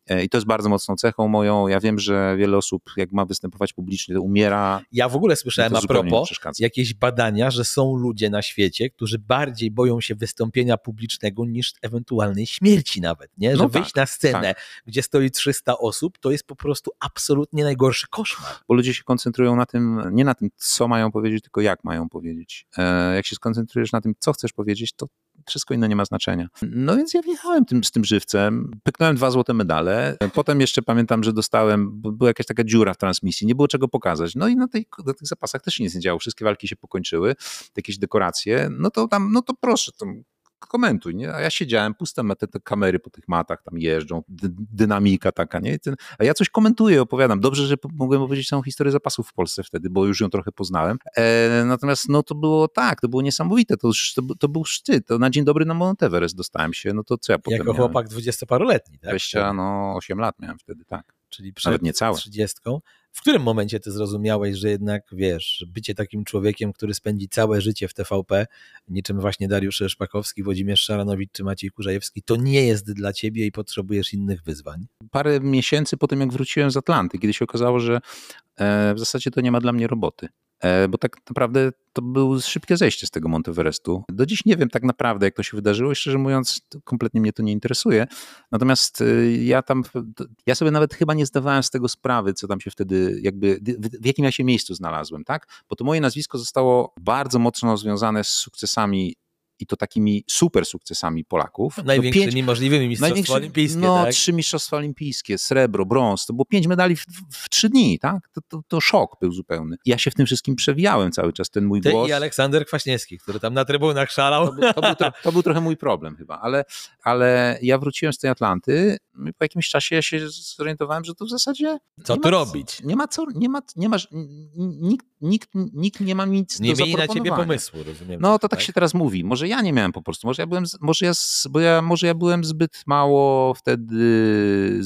E, I to jest bardzo mocną cechą moją. Ja wiem, że wiele osób, jak ma występować publicznie, to umiera. Ja w ogóle słyszałem a propos jakieś badania, że są ludzie na świecie, którzy bardziej boją się wystąpienia publicznego niż ewentualnej śmierci nawet, nie? Że no wyjść tak, na scenę, tak. gdzie stoi 300 osób, to jest po prostu absolutnie najgorszy koszmar. Bo ludzie się koncentrują na tym, nie na tym, co mają powiedzieć, tylko jak mają powiedzieć. E, jak się skoncentrujesz na tym, co chcesz powiedzieć, to wszystko inne nie ma znaczenia. No więc ja wjechałem tym, z tym żywcem, pyknąłem dwa złote medale, potem jeszcze pamiętam, że dostałem, była jakaś taka dziura w transmisji, nie było czego pokazać, no i na, tej, na tych zapasach też nic nie działo, wszystkie walki się pokończyły, jakieś dekoracje, no to tam, no to proszę, tam komentuj, nie? A ja siedziałem, puste te, te kamery po tych matach tam jeżdżą, dynamika taka, nie? A ja coś komentuję, opowiadam. Dobrze, że mogłem opowiedzieć całą historię zapasów w Polsce wtedy, bo już ją trochę poznałem. E, natomiast no to było tak, to było niesamowite, to, to, to był szczyt, to na dzień dobry na Mount Everest dostałem się, no to co ja potem Jako chłopak dwudziestoparoletni, tak? 20, no 8 lat miałem wtedy, tak. Czyli przed Nawet niecałe. 30. W którym momencie ty zrozumiałeś, że jednak wiesz, bycie takim człowiekiem, który spędzi całe życie w TVP, niczym właśnie Dariusz Szpakowski, Włodzimierz Szaranowicz czy Maciej Kurzajewski, to nie jest dla ciebie i potrzebujesz innych wyzwań? Parę miesięcy po tym, jak wróciłem z Atlanty, kiedy się okazało, że e, w zasadzie to nie ma dla mnie roboty. E, bo tak naprawdę to było szybkie zejście z tego Monteverestu. Do dziś nie wiem tak naprawdę, jak to się wydarzyło i szczerze mówiąc, kompletnie mnie to nie interesuje. Natomiast e, ja tam, ja sobie nawet chyba nie zdawałem z tego sprawy, co tam się wtedy, jakby, w jakim ja się miejscu znalazłem, tak? Bo to moje nazwisko zostało bardzo mocno związane z sukcesami i to takimi super sukcesami Polaków. Największymi pięć, możliwymi mistrzostwa olimpijskie. No, tak? trzy mistrzostwa olimpijskie, srebro, brąz, to było pięć medali w, w trzy dni, tak? To, to, to, szok był zupełny. Ja się w tym wszystkim przewijałem cały czas, ten mój Ty głos. i Aleksander Kwaśniewski, który tam na trybunach szalał. To był, to był, był trochę mój problem chyba, ale, ale ja wróciłem z tej Atlanty po jakimś czasie ja się zorientowałem, że to w zasadzie... Co tu robić? Nie ma co, nie ma, nie ma, nikt, nikt, nikt nie ma nic nie do mieli na ciebie pomysłu, rozumiem. No to tak, tak się teraz mówi. Może ja nie miałem po prostu. Może ja byłem, może ja, bo ja, może ja byłem zbyt mało wtedy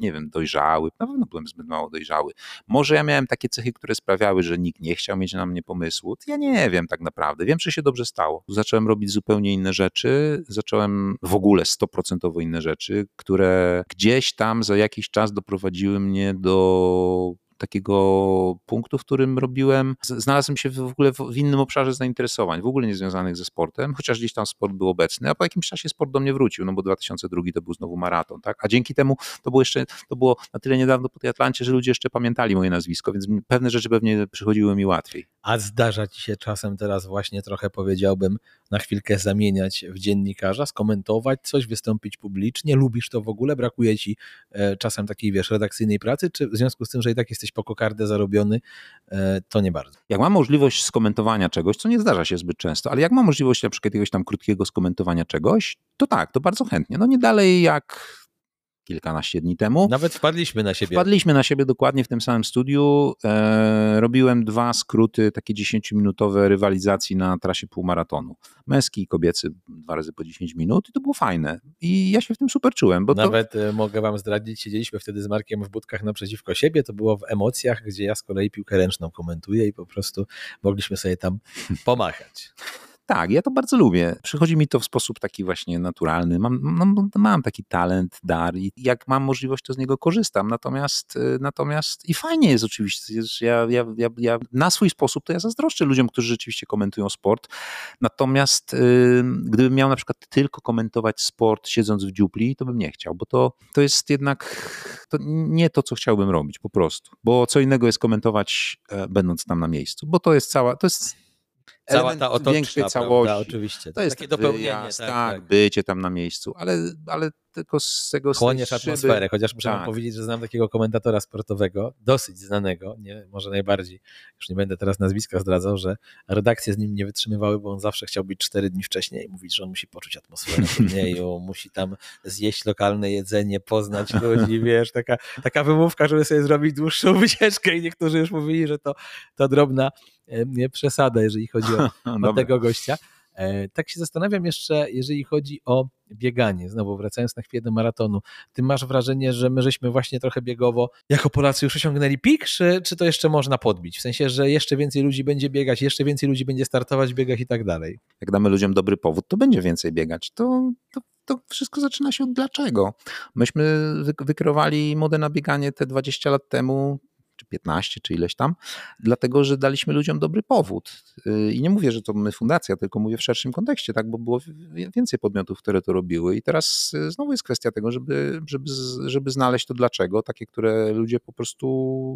nie wiem, dojrzały, na pewno byłem zbyt mało dojrzały. Może ja miałem takie cechy, które sprawiały, że nikt nie chciał mieć na mnie pomysłu. Ja nie wiem tak naprawdę. Wiem, że się dobrze stało. Zacząłem robić zupełnie inne rzeczy, zacząłem w ogóle stoprocentowo inne rzeczy, które gdzieś tam za jakiś czas doprowadziły mnie do takiego punktu, w którym robiłem, znalazłem się w ogóle w innym obszarze zainteresowań, w ogóle nie związanych ze sportem, chociaż gdzieś tam sport był obecny, a po jakimś czasie sport do mnie wrócił, no bo 2002 to był znowu maraton, tak? A dzięki temu to było jeszcze, to było na tyle niedawno po tej Atlancie, że ludzie jeszcze pamiętali moje nazwisko, więc pewne rzeczy pewnie przychodziły mi łatwiej. A zdarza ci się czasem teraz właśnie trochę powiedziałbym na chwilkę zamieniać w dziennikarza, skomentować coś, wystąpić publicznie? Lubisz to w ogóle? Brakuje ci e, czasem takiej, wiesz, redakcyjnej pracy, czy w związku z tym, że i tak jesteś po kokardę zarobiony, e, to nie bardzo? Jak mam możliwość skomentowania czegoś, co nie zdarza się zbyt często, ale jak mam możliwość na przykład jakiegoś tam krótkiego skomentowania czegoś, to tak, to bardzo chętnie. No nie dalej jak kilkanaście dni temu. Nawet wpadliśmy na siebie. Wpadliśmy na siebie dokładnie w tym samym studiu. E, robiłem dwa skróty, takie 10-minutowe rywalizacji na trasie półmaratonu. Męski i kobiecy dwa razy po 10 minut i to było fajne. I ja się w tym super czułem. Bo Nawet to... E, mogę wam zdradzić, siedzieliśmy wtedy z Markiem w budkach naprzeciwko siebie, to było w emocjach, gdzie ja z kolei piłkę ręczną komentuję i po prostu mogliśmy sobie tam pomachać. Tak, ja to bardzo lubię. Przychodzi mi to w sposób taki właśnie naturalny. Mam, no, mam taki talent, dar i jak mam możliwość, to z niego korzystam. Natomiast, y, natomiast i fajnie jest oczywiście, ja, ja, ja, ja na swój sposób to ja zazdroszczę ludziom, którzy rzeczywiście komentują sport. Natomiast yy, gdybym miał na przykład tylko komentować sport siedząc w dziupli, to bym nie chciał, bo to, to jest jednak to nie to, co chciałbym robić po prostu. Bo co innego jest komentować e, będąc tam na miejscu, bo to jest cała, to jest cała ta otoczka, większej całości. Prawda, oczywiście. To jest takie dopełnienie. Wyjazd, tak, tak, tak, bycie tam na miejscu, ale, ale tylko z tego Chłoniesz atmosferę, chociaż muszę tak. powiedzieć, że znam takiego komentatora sportowego, dosyć znanego, nie, może najbardziej, już nie będę teraz nazwiska zdradzał, że redakcje z nim nie wytrzymywały, bo on zawsze chciał być cztery dni wcześniej i mówić, że on musi poczuć atmosferę turnieju, [LAUGHS] musi tam zjeść lokalne jedzenie, poznać ludzi, [LAUGHS] wiesz, taka, taka wymówka, żeby sobie zrobić dłuższą [LAUGHS] wycieczkę i niektórzy już mówili, że to, to drobna nie przesada, jeżeli chodzi o, o tego gościa. E, tak się zastanawiam jeszcze, jeżeli chodzi o bieganie, znowu wracając na chwilę do maratonu, ty masz wrażenie, że my żeśmy właśnie trochę biegowo jako Polacy już osiągnęli pik, czy, czy to jeszcze można podbić? W sensie, że jeszcze więcej ludzi będzie biegać, jeszcze więcej ludzi będzie startować w biegach i tak dalej. Jak damy ludziom dobry powód, to będzie więcej biegać. To, to, to wszystko zaczyna się od dlaczego. Myśmy wykierowali modę na bieganie te 20 lat temu czy 15, czy ileś tam, dlatego że daliśmy ludziom dobry powód. Y, I nie mówię, że to my fundacja, tylko mówię w szerszym kontekście, tak, bo było więcej podmiotów, które to robiły. I teraz y, znowu jest kwestia tego, żeby, żeby, żeby znaleźć to dlaczego, takie, które ludzie po prostu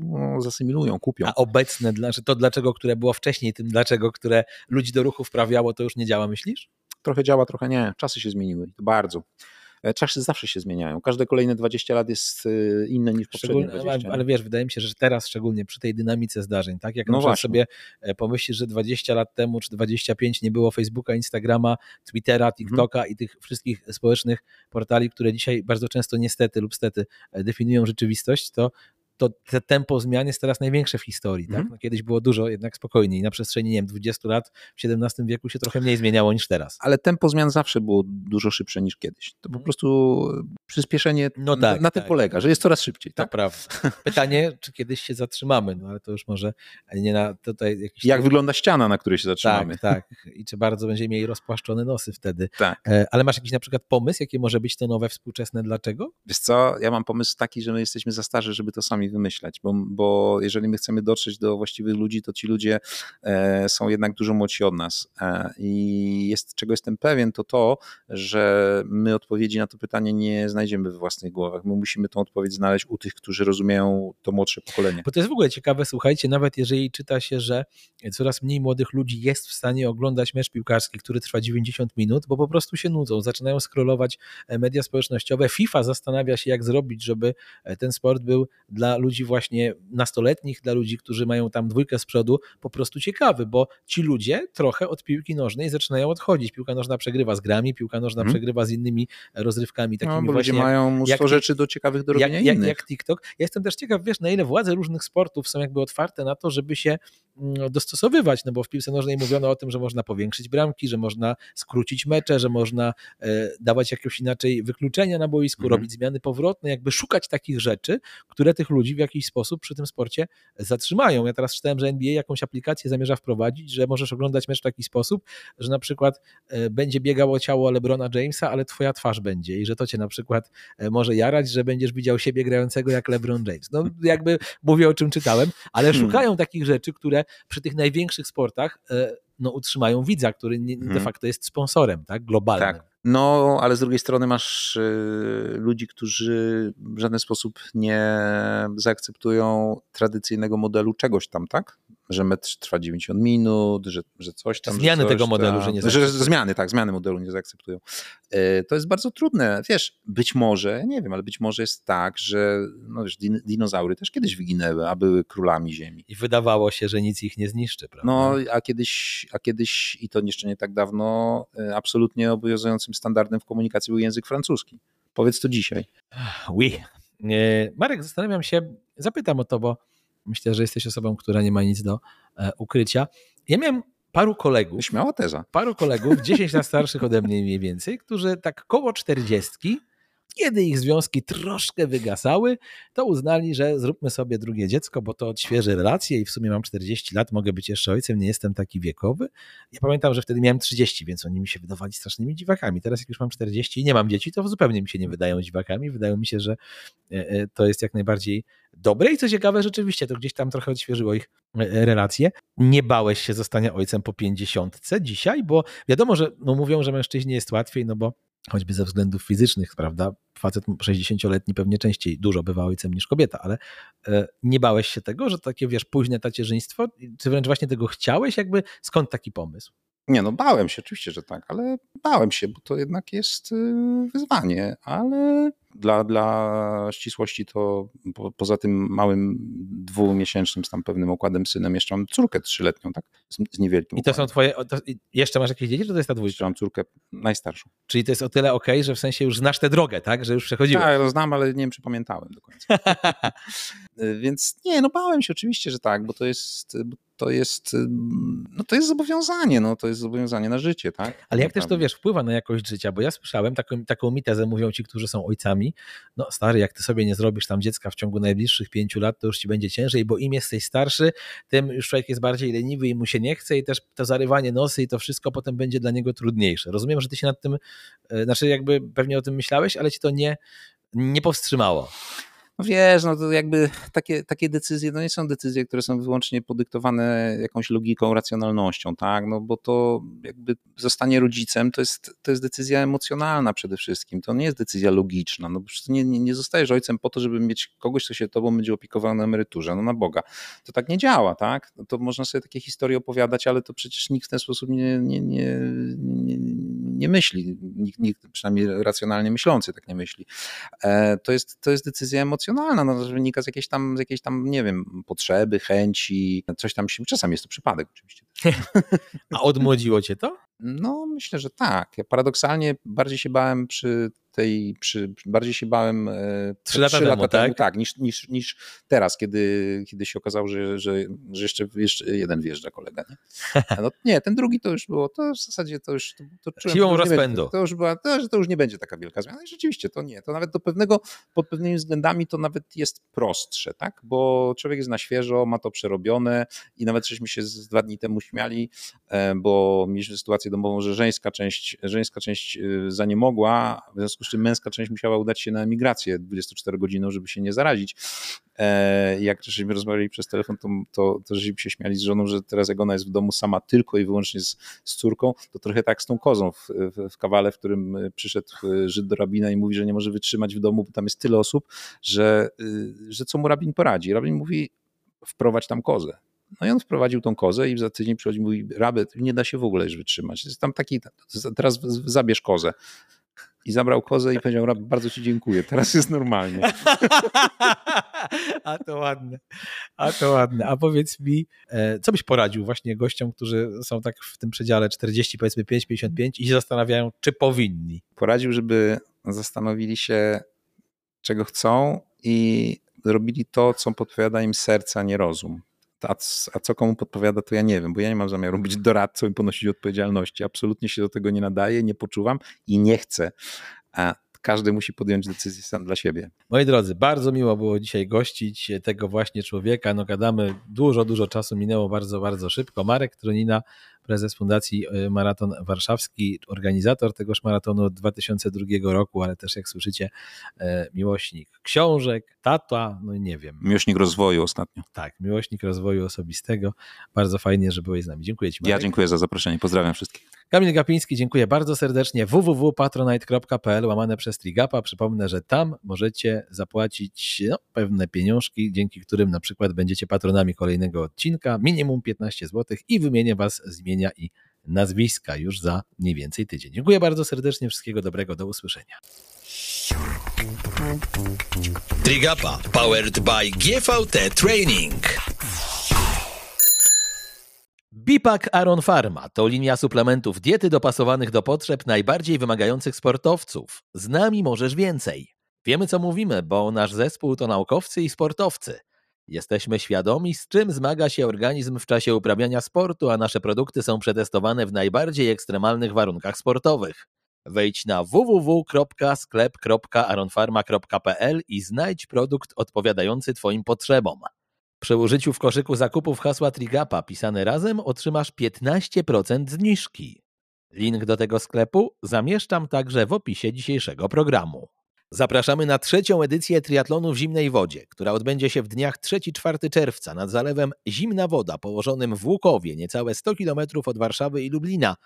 no, zasymilują, kupią. A obecne, że to dlaczego, które było wcześniej, tym dlaczego, które ludzi do ruchu wprawiało, to już nie działa, myślisz? Trochę działa, trochę nie. Czasy się zmieniły. To bardzo. E, czasy zawsze się zmieniają. Każde kolejne 20 lat jest e, inne niż poprzednie 20. Ale wiesz, wydaje mi się, że teraz szczególnie przy tej dynamice zdarzeń, tak? Jak no sobie e, pomyślisz, że 20 lat temu czy 25 nie było Facebooka, Instagrama, Twittera, mhm. TikToka mhm. i tych wszystkich społecznych portali, które dzisiaj bardzo często niestety lub stety definiują rzeczywistość, to to te tempo zmian jest teraz największe w historii. Tak? Mhm. No, kiedyś było dużo jednak spokojniej. Na przestrzeni, nie wiem, 20 lat w XVII wieku się trochę mniej zmieniało niż teraz. Ale tempo zmian zawsze było dużo szybsze niż kiedyś. To po mhm. prostu przyspieszenie no tak, na tym tak. polega, że jest coraz szybciej. To tak? prawda. [LAUGHS] Pytanie, czy kiedyś się zatrzymamy, no ale to już może nie na tutaj jakiś... Jak wygląda ściana, na której się zatrzymamy. Tak, tak. I czy bardzo będziemy mieli rozpłaszczone nosy wtedy. Tak. E, ale masz jakiś na przykład pomysł, jakie może być to nowe, współczesne, dlaczego? Wiesz co, ja mam pomysł taki, że my jesteśmy za starzy, żeby to sami czasami wymyślać, bo, bo jeżeli my chcemy dotrzeć do właściwych ludzi, to ci ludzie e, są jednak dużo młodsi od nas. E, I jest, czego jestem pewien, to to, że my odpowiedzi na to pytanie nie znajdziemy we własnych głowach. My musimy tą odpowiedź znaleźć u tych, którzy rozumieją to młodsze pokolenie. Bo to jest w ogóle ciekawe, słuchajcie, nawet jeżeli czyta się, że coraz mniej młodych ludzi jest w stanie oglądać mecz piłkarski, który trwa 90 minut, bo po prostu się nudzą, zaczynają scrollować e, media społecznościowe. FIFA zastanawia się, jak zrobić, żeby ten sport był dla ludzi właśnie nastoletnich, dla ludzi, którzy mają tam dwójkę z przodu, po prostu ciekawy, bo ci ludzie trochę od piłki nożnej zaczynają odchodzić. Piłka nożna przegrywa z grami, piłka nożna hmm. przegrywa z innymi rozrywkami takimi no, bo właśnie. Ludzie mają mnóstwo jak, rzeczy do ciekawych do robienia jak, jak, jak TikTok. Ja jestem też ciekaw, wiesz, na ile władze różnych sportów są jakby otwarte na to, żeby się mm, dostosowywać, no bo w piłce nożnej mówiono o tym, że można powiększyć bramki, że można skrócić mecze, że można e, dawać jakieś inaczej wykluczenia na boisku, mhm. robić zmiany powrotne, jakby szukać takich rzeczy, które tych ludzi w jakiś sposób przy tym sporcie zatrzymają. Ja teraz czytałem, że NBA jakąś aplikację zamierza wprowadzić, że możesz oglądać mecz w taki sposób, że na przykład e, będzie biegało ciało LeBrona Jamesa, ale twoja twarz będzie i że to cię na przykład e, może jarać, że będziesz widział siebie grającego jak LeBron James. No jakby mówię o czym czytałem, ale hmm. szukają takich rzeczy, które przy tych największych sportach e, no, utrzymają widza, który de hmm. facto jest sponsorem, tak, globalnym. Tak. No, ale z drugiej strony masz y, ludzi, którzy w żaden sposób nie zaakceptują tradycyjnego modelu czegoś tam, tak? Że metr trwa 90 minut, że, że coś tam. Zmiany coś tego modelu, że nie zaakceptują. Że zmiany, tak, zmiany modelu nie zaakceptują. Y, to jest bardzo trudne. Wiesz, być może, nie wiem, ale być może jest tak, że no wiesz, din dinozaury też kiedyś wyginęły, a były królami Ziemi. I wydawało się, że nic ich nie zniszczy, prawda? No, a kiedyś, a kiedyś i to jeszcze nie tak dawno, y, absolutnie obowiązującym standardem w komunikacji był język francuski. Powiedz to dzisiaj. Oui. Marek, zastanawiam się, zapytam o to, bo myślę, że jesteś osobą, która nie ma nic do e, ukrycia. Ja miałem paru kolegów. Śmiała teza. Paru kolegów, 10 lat starszych ode mnie mniej więcej, którzy tak koło czterdziestki kiedy ich związki troszkę wygasały, to uznali, że zróbmy sobie drugie dziecko, bo to odświeży relacje i w sumie mam 40 lat, mogę być jeszcze ojcem, nie jestem taki wiekowy. Ja pamiętam, że wtedy miałem 30, więc oni mi się wydawali strasznymi dziwakami. Teraz jak już mam 40 i nie mam dzieci, to zupełnie mi się nie wydają dziwakami. Wydają mi się, że e, e, to jest jak najbardziej dobre i co ciekawe, rzeczywiście to gdzieś tam trochę odświeżyło ich e, relacje. Nie bałeś się zostania ojcem po 50 dzisiaj, bo wiadomo, że no mówią, że mężczyźnie jest łatwiej, no bo choćby ze względów fizycznych, prawda? Facet 60-letni pewnie częściej dużo bywa ojcem niż kobieta, ale e, nie bałeś się tego, że takie, wiesz, późne tacierzyństwo, czy wręcz właśnie tego chciałeś? Jakby skąd taki pomysł? Nie, no bałem się, oczywiście, że tak, ale bałem się, bo to jednak jest y, wyzwanie, ale dla, dla ścisłości to po, poza tym małym dwumiesięcznym z tam pewnym układem synem jeszcze mam córkę trzyletnią, tak? Z, z niewielkim. I to układem. są twoje, to, jeszcze masz jakieś dzieci, czy to jest ta dwójka? Mam córkę najstarszą. Czyli to jest o tyle ok, że w sensie już znasz tę drogę, tak? Że już przechodziłeś. Tak, to znam, ale nie wiem, czy pamiętałem do końca. [LAUGHS] Więc nie, no bałem się oczywiście, że tak, bo to jest, to jest, no to jest zobowiązanie, no to jest zobowiązanie na życie, tak? Ale jak też to, wiesz, wpływa na jakość życia, bo ja słyszałem taką, taką mitezę, mówią ci, którzy są ojcami, no stary, jak ty sobie nie zrobisz tam dziecka w ciągu najbliższych pięciu lat, to już ci będzie ciężej, bo im jesteś starszy, tym już człowiek jest bardziej leniwy i mu się nie chce i też to zarywanie nosy i to wszystko potem będzie dla niego trudniejsze. Rozumiem, że ty się nad tym, e, znaczy jakby pewnie o tym myślałeś, ale ci to nie, nie powstrzymało. No wiesz, no to jakby takie, takie decyzje, no nie są decyzje, które są wyłącznie podyktowane jakąś logiką, racjonalnością, tak, no bo to jakby zostanie rodzicem to jest, to jest decyzja emocjonalna przede wszystkim, to nie jest decyzja logiczna, no przecież nie, nie, nie zostajesz ojcem po to, żeby mieć kogoś, kto się tobą będzie opiekował na emeryturze, no na Boga. To tak nie działa, tak, no to można sobie takie historie opowiadać, ale to przecież nikt w ten sposób nie, nie, nie, nie, nie myśli, nikt, nikt, przynajmniej racjonalnie myślący tak nie myśli. E, to jest, to jest decyzja emocjonalna, emocjonalna, no, wynika z jakiejś tam, z jakiejś tam, nie wiem, potrzeby, chęci, coś tam się, czasami jest to przypadek oczywiście. [LAUGHS] A odmłodziło cię to? No, myślę, że tak. Ja paradoksalnie bardziej się bałem przy tej, przy, bardziej się bałem e, trzy lata, temu, lata temu, tak? tak, niż, niż, niż teraz, kiedy, kiedy się okazało, że, że, że jeszcze, jeszcze jeden wjeżdża kolega. Nie? No, nie, ten drugi to już było, to w zasadzie to już... To, to Siłą to już rozpędu. Będzie, to, już była, to, to już nie będzie taka wielka zmiana. I rzeczywiście to nie, to nawet do pewnego, pod pewnymi względami to nawet jest prostsze, tak? Bo człowiek jest na świeżo, ma to przerobione i nawet żeśmy się z dwa dni temu śmiali, e, bo mieliśmy sytuację domową, że żeńska część, żeńska część e, za nie mogła, w związku z czym męska część musiała udać się na emigrację 24 godziną, żeby się nie zarazić. E, jak żeśmy rozmawiali przez telefon, to, to, to żeśmy się śmiali z żoną, że teraz jak ona jest w domu sama tylko i wyłącznie z, z córką, to trochę tak z tą kozą w, w, w kawale, w którym przyszedł Żyd do rabina i mówi, że nie może wytrzymać w domu, bo tam jest tyle osób, że, że co mu rabin poradzi. Rabin mówi, wprowadź tam kozę. No i on wprowadził tą kozę i za tydzień przychodzi i mówi, rabet, nie da się w ogóle już wytrzymać. Jest tam taki, teraz zabierz kozę. I zabrał kozę i powiedział, Rab, bardzo ci dziękuję, teraz jest normalnie. [LAUGHS] A to ładne, a to ładne. A powiedz mi, e, co byś poradził właśnie gościom, którzy są tak w tym przedziale 40, powiedzmy 5, 55 i się zastanawiają, czy powinni? Poradził, żeby zastanowili się, czego chcą i robili to, co podpowiada im serce, a nie rozum. A, a co komu podpowiada, to ja nie wiem, bo ja nie mam zamiaru być doradcą i ponosić odpowiedzialności. Absolutnie się do tego nie nadaję, nie poczuwam i nie chcę. A każdy musi podjąć decyzję sam dla siebie. Moi drodzy, bardzo miło było dzisiaj gościć tego właśnie człowieka. No gadamy, dużo, dużo czasu minęło bardzo, bardzo szybko. Marek Tronina, prezes Fundacji e, Maraton Warszawski, organizator tegoż maratonu od 2002 roku, ale też jak słyszycie, e, miłośnik książek, tata, no nie wiem. Miłośnik rozwoju ostatnio. Tak, miłośnik rozwoju osobistego. Bardzo fajnie, że byłeś z nami. Dziękuję Ci. Marek. Ja dziękuję za zaproszenie. Pozdrawiam wszystkich. Kamil Gapiński, dziękuję bardzo serdecznie. www.patronite.pl łamane przez Trigapa. Przypomnę, że tam możecie zapłacić no, pewne pieniążki, dzięki którym na przykład będziecie patronami kolejnego odcinka, minimum 15 zł i wymienię Was z imienia i nazwiska już za mniej więcej tydzień. Dziękuję bardzo serdecznie, wszystkiego dobrego, do usłyszenia. Trigapa powered by GVT Training. Bipak Aron Pharma to linia suplementów diety dopasowanych do potrzeb najbardziej wymagających sportowców. Z nami możesz więcej. Wiemy co mówimy, bo nasz zespół to naukowcy i sportowcy. Jesteśmy świadomi, z czym zmaga się organizm w czasie uprawiania sportu, a nasze produkty są przetestowane w najbardziej ekstremalnych warunkach sportowych. Wejdź na www.sklep.aronfarma.pl i znajdź produkt odpowiadający Twoim potrzebom. Przy użyciu w koszyku zakupów hasła Trigapa pisane razem otrzymasz 15% zniżki. Link do tego sklepu zamieszczam także w opisie dzisiejszego programu. Zapraszamy na trzecią edycję triatlonu w zimnej wodzie, która odbędzie się w dniach 3-4 czerwca nad zalewem Zimna Woda położonym w Łukowie, niecałe 100 km od Warszawy i Lublina.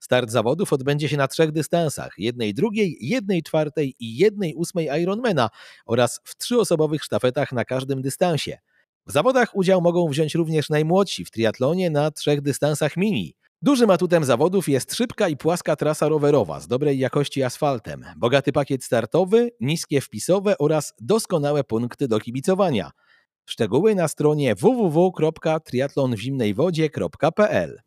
Start zawodów odbędzie się na trzech dystansach: jednej drugiej, jednej czwartej i jednej ósmej Ironmana oraz w trzyosobowych sztafetach na każdym dystansie. W zawodach udział mogą wziąć również najmłodsi w triatlonie na trzech dystansach mini. Dużym atutem zawodów jest szybka i płaska trasa rowerowa z dobrej jakości asfaltem, bogaty pakiet startowy, niskie wpisowe oraz doskonałe punkty do kibicowania. Szczegóły na stronie www.triatlonwzimnejwodzie.pl